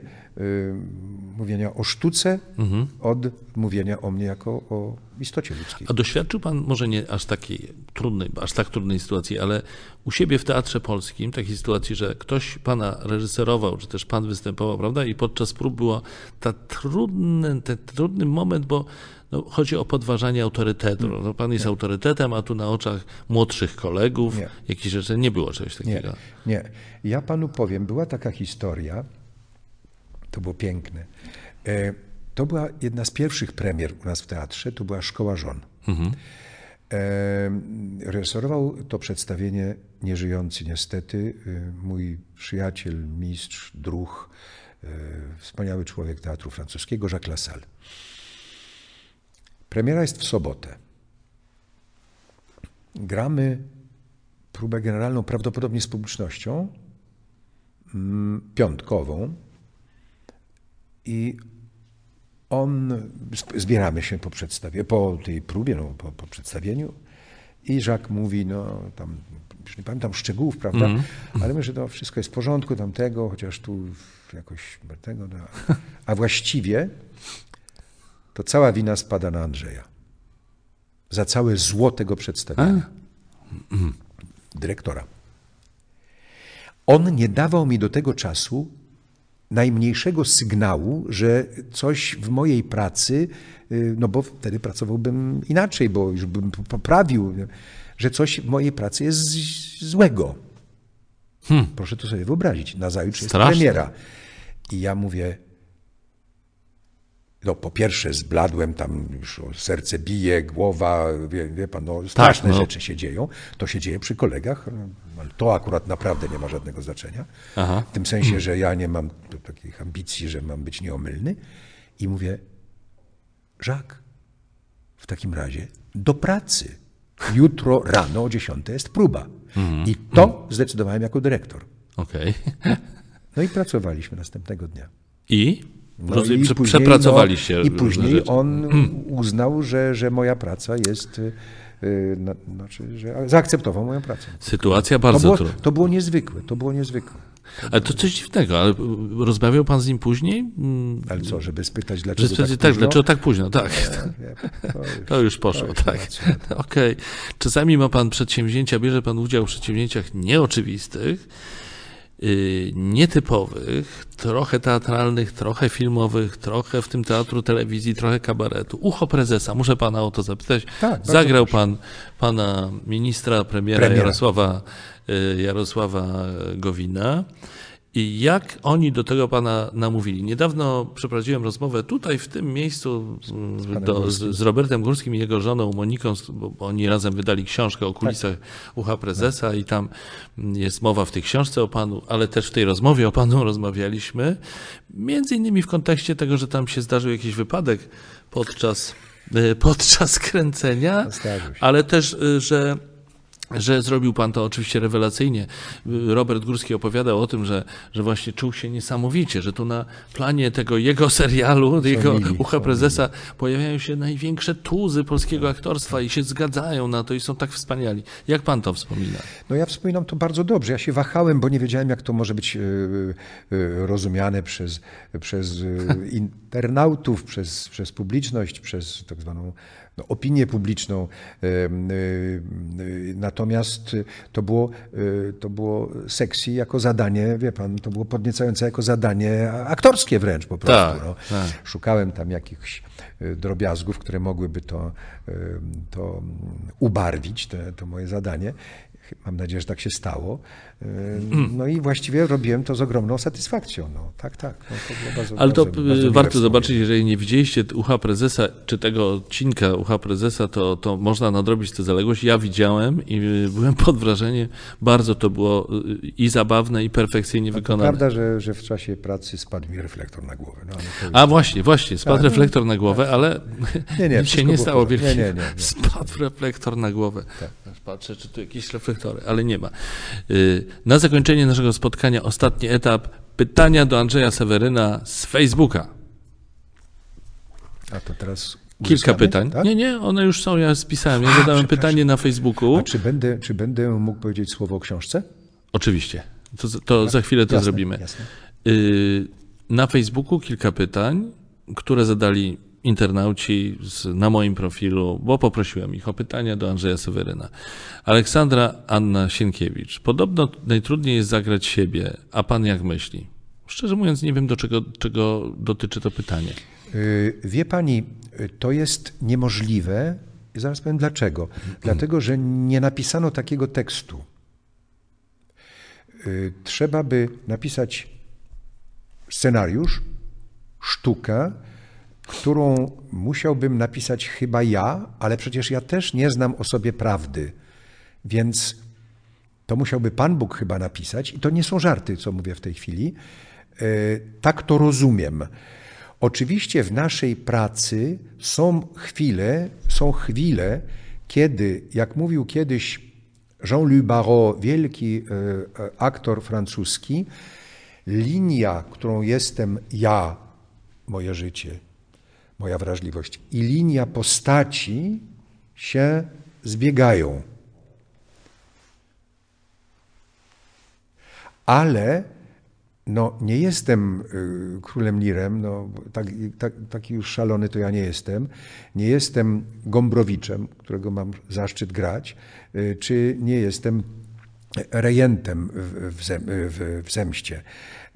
mówienia o sztuce mhm. od mówienia o mnie jako o istocie ludzkiej. A doświadczył pan może nie aż takiej trudnej, aż tak trudnej sytuacji, ale u siebie w Teatrze Polskim takiej sytuacji, że ktoś pana reżyserował, czy też pan występował, prawda? I podczas prób było ta trudny, ten trudny moment, bo no, chodzi o podważanie autorytetu. No, pan jest nie. autorytetem, a tu na oczach młodszych kolegów nie. jakieś rzeczy nie było czegoś takiego. Nie, nie. Ja panu powiem, była taka historia, to było piękne. E, to była jedna z pierwszych premier u nas w teatrze, to była Szkoła Żon. Mhm. Reżyserował to przedstawienie nieżyjący niestety e, mój przyjaciel, mistrz, druh, e, wspaniały człowiek teatru francuskiego, Jacques Lassalle. Premiera jest w sobotę. Gramy próbę generalną, prawdopodobnie z publicznością, mm, piątkową. I on, zbieramy się po przedstawieniu, po tej próbie, no, po, po przedstawieniu. I Jacques mówi, no tam, już nie pamiętam szczegółów, prawda, mm. ale myślę, że to wszystko jest w porządku tamtego, chociaż tu jakoś tego, no. a właściwie to cała wina spada na Andrzeja. Za całe zło tego przedstawienia. Dyrektora. On nie dawał mi do tego czasu najmniejszego sygnału, że coś w mojej pracy, y, no bo wtedy pracowałbym inaczej, bo już bym poprawił, że coś w mojej pracy jest złego. Hmm. Proszę to sobie wyobrazić. Nazajutrz jest premiera. I ja mówię, no po pierwsze zbladłem, tam już serce bije, głowa, wie, wie pan, no straszne no. rzeczy się dzieją. To się dzieje przy kolegach, ale to akurat naprawdę nie ma żadnego znaczenia. Aha. W tym sensie, że ja nie mam takich ambicji, że mam być nieomylny. I mówię, Jacques, w takim razie do pracy. Jutro rano o 10 jest próba. I to zdecydowałem jako dyrektor. Okej. No i pracowaliśmy następnego dnia. I? No Rozumiem, i później, przepracowaliście no, I różne później on uznał, że, że moja praca jest, y, na, znaczy, że zaakceptował moją pracę. Sytuacja To bardzo było, trudna. to było niezwykłe, to było niezwykłe. Ale to coś dziwnego, ale y, rozmawiał pan z nim później? Mm, Ale co, żeby spytać, dlaczego stwierdzi, tak tak, późno? dlaczego tak późno? Tak. Nie, to już- To już poszło, to już tak. Okej. Czasami ma pan przedsięwzięcia, bierze pan udział w przedsięwzięciach nieoczywistych, nietypowych, trochę teatralnych, trochę filmowych, trochę w tym teatru, telewizji, trochę kabaretu. Ucho prezesa, muszę pana o to zapytać. Tak, Zagrał pan pana ministra, premiera, Premiera. Jarosława, yy, Jarosława Gowina. I jak oni do tego pana namówili? Niedawno przeprowadziłem rozmowę tutaj, w tym miejscu, z, do, z, z Robertem Górskim i jego żoną Moniką, bo oni razem wydali książkę o kulisach ucha prezesa i tam jest mowa w tej książce o panu, ale też w tej rozmowie o panu rozmawialiśmy. Między innymi w kontekście tego, że tam się zdarzył jakiś wypadek podczas, e, podczas kręcenia, się. ale też, e, że że zrobił pan to oczywiście rewelacyjnie. Robert Górski opowiadał o tym, że, że właśnie czuł się niesamowicie, że tu na planie tego jego serialu, jego Ucha Prezesa pojawiają się największe tuzy polskiego aktorstwa i się zgadzają na to i są tak wspaniali. Jak pan to wspomina? No ja wspominam to bardzo dobrze. Ja się wahałem, bo nie wiedziałem, jak to może być e, e, rozumiane przez, przez e, internautów, przez, przez publiczność, przez tak zwaną no, opinię publiczną. E, e, Natomiast to było, e, to było sexy jako zadanie, wie pan, to było podniecające jako zadanie aktorskie wręcz po prostu. Tak, no. tak. Szukałem tam jakichś drobiazgów, które mogłyby to, to mm, ubarwić, to, to moje zadanie. Mam nadzieję, że tak się stało. E, No i właściwie robiłem to z ogromną satysfakcją. No, tak, tak. No, to było bardzo, Ale to bardzo, bardzo warto zobaczyć, jeżeli nie widzieliście Ucha Prezesa, czy tego odcinka Ucha Prezesa, to, to można nadrobić tę zaległość. Ja widziałem i byłem pod wrażeniem. Bardzo to było y, i zabawne, i perfekcyjnie No To wykonane. prawda, że, że w czasie pracy spadł mi reflektor na głowę. No. A właśnie, właśnie, spadł reflektor na głowę, ale Nie, nie, nic się nie stało wielkiego. Nie, nie, nie, nie. Spadł reflektor na głowę. Aż Patrzę, czy tu jakieś ale nie ma. Y, Na zakończenie naszego spotkania ostatni etap. Pytania do Andrzeja Seweryna z Facebooka. A to teraz Kilka pytań. Tak? Nie, nie, one już są, ja spisałem. Ja zadałem przepraszam. pytanie na Facebooku. A czy będę, czy będę mógł powiedzieć słowo o książce? Oczywiście. To, to za chwilę to Jasne, zrobimy. jasne. Y, Na Facebooku kilka pytań, które zadali internauci z, na moim profilu, bo poprosiłem ich o pytania do Andrzeja Seweryna. Aleksandra Anna Sienkiewicz. Podobno najtrudniej jest zagrać siebie, a pan jak myśli? Szczerze mówiąc, nie wiem, do czego, czego dotyczy to pytanie. Y, Wie pani, to jest niemożliwe. Zaraz powiem dlaczego. Dlatego, że nie napisano takiego tekstu. Y, Trzeba by napisać scenariusz, sztukę, którą musiałbym napisać chyba ja, ale przecież ja też nie znam o sobie prawdy. Więc to musiałby Pan Bóg chyba napisać. I to nie są żarty, co mówię w tej chwili. E, Tak to rozumiem. Oczywiście w naszej pracy są chwile, są chwile, kiedy, jak mówił kiedyś Jean-Louis Barrault, wielki e, e, aktor francuski, linia, którą jestem ja, moje życie, moja wrażliwość, i linia postaci się zbiegają. Ale no, nie jestem y, królem Lirem, no, tak, tak, taki już szalony to ja nie jestem. Nie jestem Gombrowiczem, którego mam zaszczyt grać, y, czy nie jestem rejentem w, zem, w, w zemście.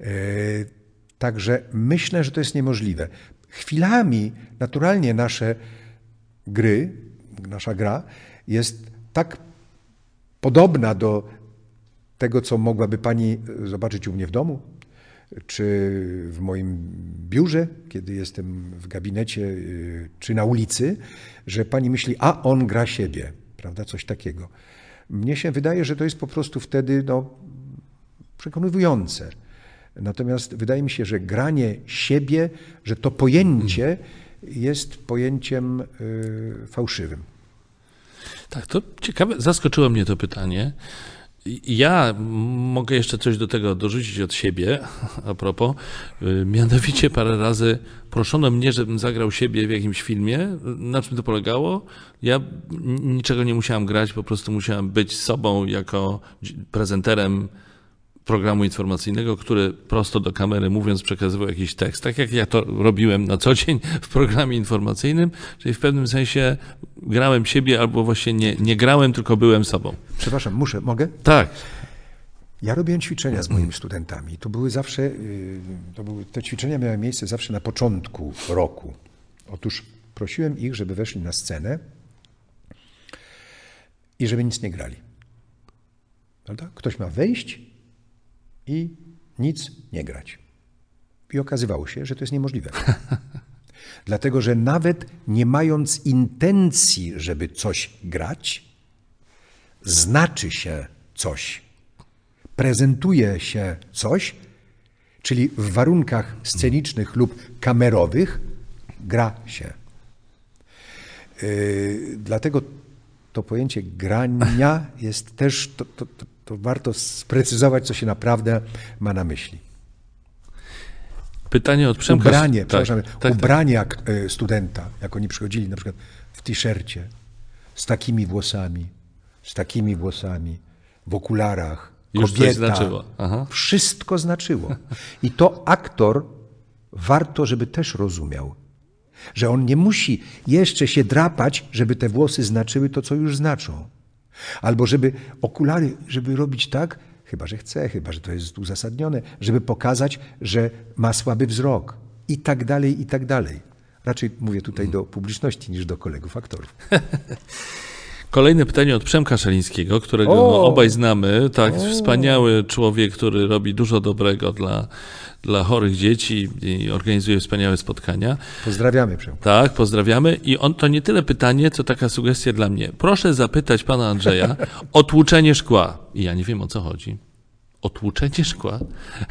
Y, Także myślę, że to jest niemożliwe. Chwilami naturalnie nasze gry, nasza gra jest tak podobna do tego, co mogłaby Pani zobaczyć u mnie w domu, czy w moim biurze, kiedy jestem w gabinecie, y, czy na ulicy, że pani myśli, a on gra siebie, prawda? Coś takiego. Mnie się wydaje, że to jest po prostu wtedy no, przekonywujące. Natomiast wydaje mi się, że granie siebie, że to pojęcie jest pojęciem y, fałszywym. Tak, to ciekawe, zaskoczyło mnie to pytanie. Ja mogę jeszcze coś do tego dorzucić od siebie, a propos. Y, mianowicie parę razy proszono mnie, żebym zagrał siebie w jakimś filmie. Na czym to polegało? Ja niczego nie musiałem grać, po prostu musiałem być sobą jako prezenterem programu informacyjnego, który prosto do kamery mówiąc przekazywał jakiś tekst, tak jak ja to robiłem na co dzień w programie informacyjnym, czyli w pewnym sensie grałem siebie albo właśnie nie, nie grałem, tylko byłem sobą. Przepraszam, muszę, mogę? Tak. Ja robiłem ćwiczenia z moimi studentami. To były zawsze, y, to były, te ćwiczenia miały miejsce zawsze na początku roku. Otóż prosiłem ich, żeby weszli na scenę i żeby nic nie grali. Prawda? Ktoś ma wejść i nic nie grać. I okazywało się, że to jest niemożliwe. Dlatego, że nawet nie mając intencji, żeby coś grać, znaczy się coś, prezentuje się coś, czyli w warunkach scenicznych lub kamerowych gra się. Yy, dlatego to pojęcie grania jest też, to, to, to, to warto sprecyzować, co się naprawdę ma na myśli. Pytanie od Przemka. Ubranie, tak, przepraszam, tak, tak. ubranie tak. studenta, jak oni przychodzili na przykład w t-shircie, z takimi włosami, z takimi włosami, w okularach, Już kobieta, znaczyło. Aha. Wszystko znaczyło. I to aktor warto, żeby też rozumiał, że on nie musi jeszcze się drapać, żeby te włosy znaczyły to, co już znaczą. Albo żeby okulary, żeby robić tak, chyba że chce, chyba że to jest uzasadnione, żeby pokazać, że ma słaby wzrok i tak dalej, i tak dalej. Raczej mówię tutaj do publiczności niż do kolegów aktorów. Kolejne pytanie od Przemka Szalińskiego, którego no, obaj znamy. Tak, o. wspaniały człowiek, który robi dużo dobrego dla, dla chorych dzieci i organizuje wspaniałe spotkania. Pozdrawiamy Przemka. Tak, pozdrawiamy. I on to nie tyle pytanie, co taka sugestia dla mnie. Proszę zapytać pana Andrzeja o tłuczenie szkła. I ja nie wiem o co chodzi. O tłuczenie szkła?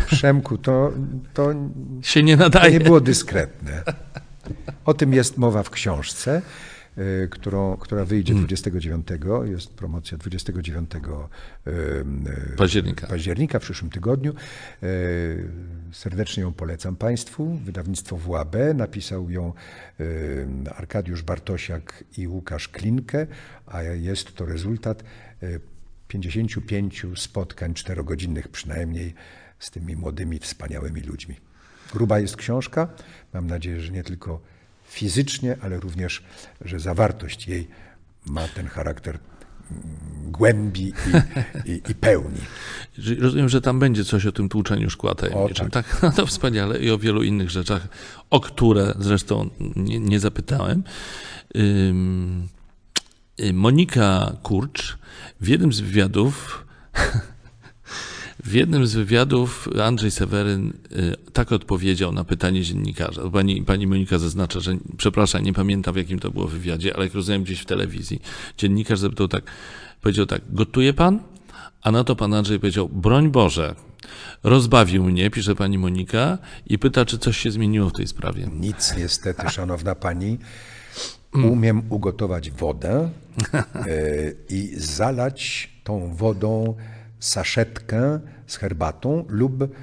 Przemku, to, to się nie nadaje. To nie było dyskretne. O tym jest mowa w książce. Y, którą, która wyjdzie 29. Hmm. Jest promocja 29 y, października. października w przyszłym tygodniu. Y, serdecznie ją polecam Państwu. Wydawnictwo WAB. Napisał ją Arkadiusz Bartosiak i Łukasz Klinkę, a jest to rezultat 55 spotkań czterogodzinnych przynajmniej z tymi młodymi, wspaniałymi ludźmi. Gruba jest książka. Mam nadzieję, że nie tylko fizycznie, ale również, że zawartość jej ma ten charakter mm, głębi i, i, i, pełni. Rozumiem, że tam będzie coś o tym tłuczeniu szkła tajemniczym. Tak. tak, no to wspaniale i o wielu innych rzeczach, o które zresztą nie, nie zapytałem. Monika Kurcz w jednym z wywiadów W jednym z wywiadów Andrzej Seweryn y, tak odpowiedział na pytanie dziennikarza. Pani, pani Monika zaznacza, że przepraszam, nie pamiętam w jakim to było wywiadzie, ale jak rozumiem gdzieś w telewizji. Dziennikarz zapytał tak, powiedział tak, gotuje pan? A na to pan Andrzej powiedział, broń Boże, rozbawił mnie, pisze pani Monika i pyta, czy coś się zmieniło w tej sprawie. Nic niestety, szanowna pani. Umiem ugotować wodę y, i zalać tą wodą saszetkę z herbatą lub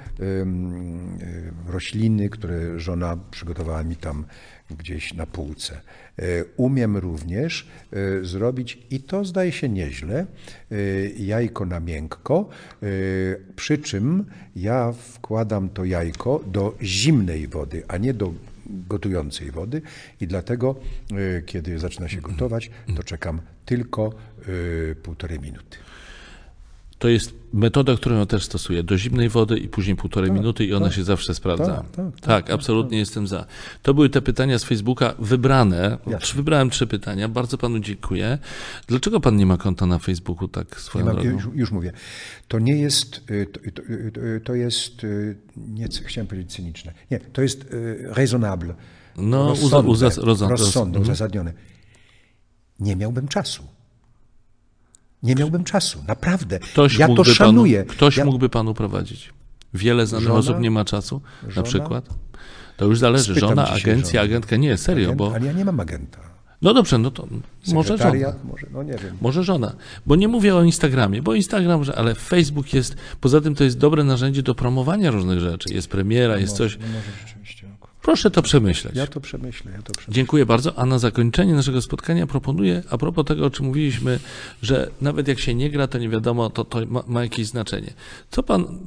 rośliny, które żona przygotowała mi tam gdzieś na półce. E, umiem również e, zrobić, i to zdaje się nieźle, e, jajko na miękko, przy czym ja wkładam to jajko do zimnej wody, a nie do gotującej wody i dlatego, kiedy zaczyna się gotować, to czekam tylko półtorej minuty. To jest metoda, którą ja też stosuję. Do zimnej wody i później półtorej minuty i ona się zawsze sprawdza. tak, tak, Tak, tak, absolutnie jestem za. To były te pytania z Facebooka wybrane. Jasne. Wybrałem trzy pytania. Bardzo panu dziękuję. Dlaczego pan nie ma konta na Facebooku tak Nie swoją mam, drogą? już, już mówię. To nie jest, y, to, to, y, to jest, y, nie, chciałem powiedzieć cyniczne. Nie, to jest y, raisonnable. No, rozsądne, uza- uzas- rozsąd- rozsądne, mhm. uzasadnione. Nie miałbym czasu. Nie miałbym czasu, naprawdę. Ktoś ja to szanuję. Panu, ktoś ja, mógłby panu prowadzić. Wiele znanych Żona? osób nie ma czasu, na Żona? przykład. To już zależy. Spytam Żona, agencja, żonę. agentka. Nie, serio, agent, bo... Ale ja nie mam agenta. No dobrze, no to może żona. Może, no nie wiem. Może żona. Bo nie mówię o Instagramie, bo Instagram, ale Facebook jest, poza tym to jest dobre narzędzie do promowania różnych rzeczy. Jest premiera, jest coś. No może. Proszę to przemyśleć. Ja to przemyślę, ja to przemyślę. Dziękuję bardzo. A na zakończenie naszego spotkania proponuję, a propos tego, o czym mówiliśmy, że nawet jak się nie gra, to nie wiadomo, to, to ma, ma jakieś znaczenie. Co pan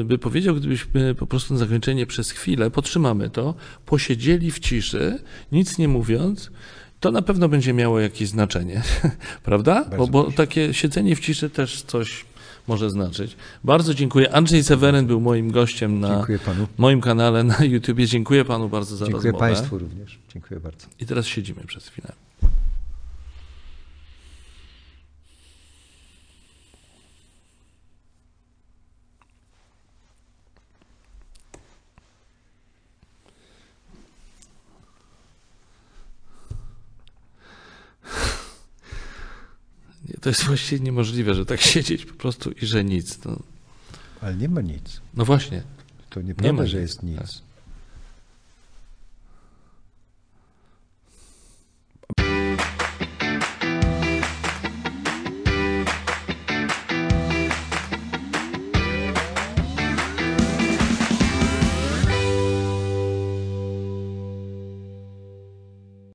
y, by powiedział, gdybyśmy po prostu na zakończenie przez chwilę, podtrzymamy to, posiedzieli w ciszy, nic nie mówiąc, to na pewno będzie miało jakieś znaczenie, prawda? Bo, bo takie siedzenie w ciszy też coś może znaczyć. Bardzo dziękuję. Andrzej Seweryn był moim gościem na Dziękuję moim kanale na YouTubie. Dziękuję panu bardzo za Dziękuję rozmowę. państwu również. Dziękuję bardzo. I teraz siedzimy przez chwilę. To jest właściwie niemożliwe, że tak siedzieć po prostu i że nic. No, Ale nie ma nic. no właśnie, To Nie nieprawda, ma że jest nic.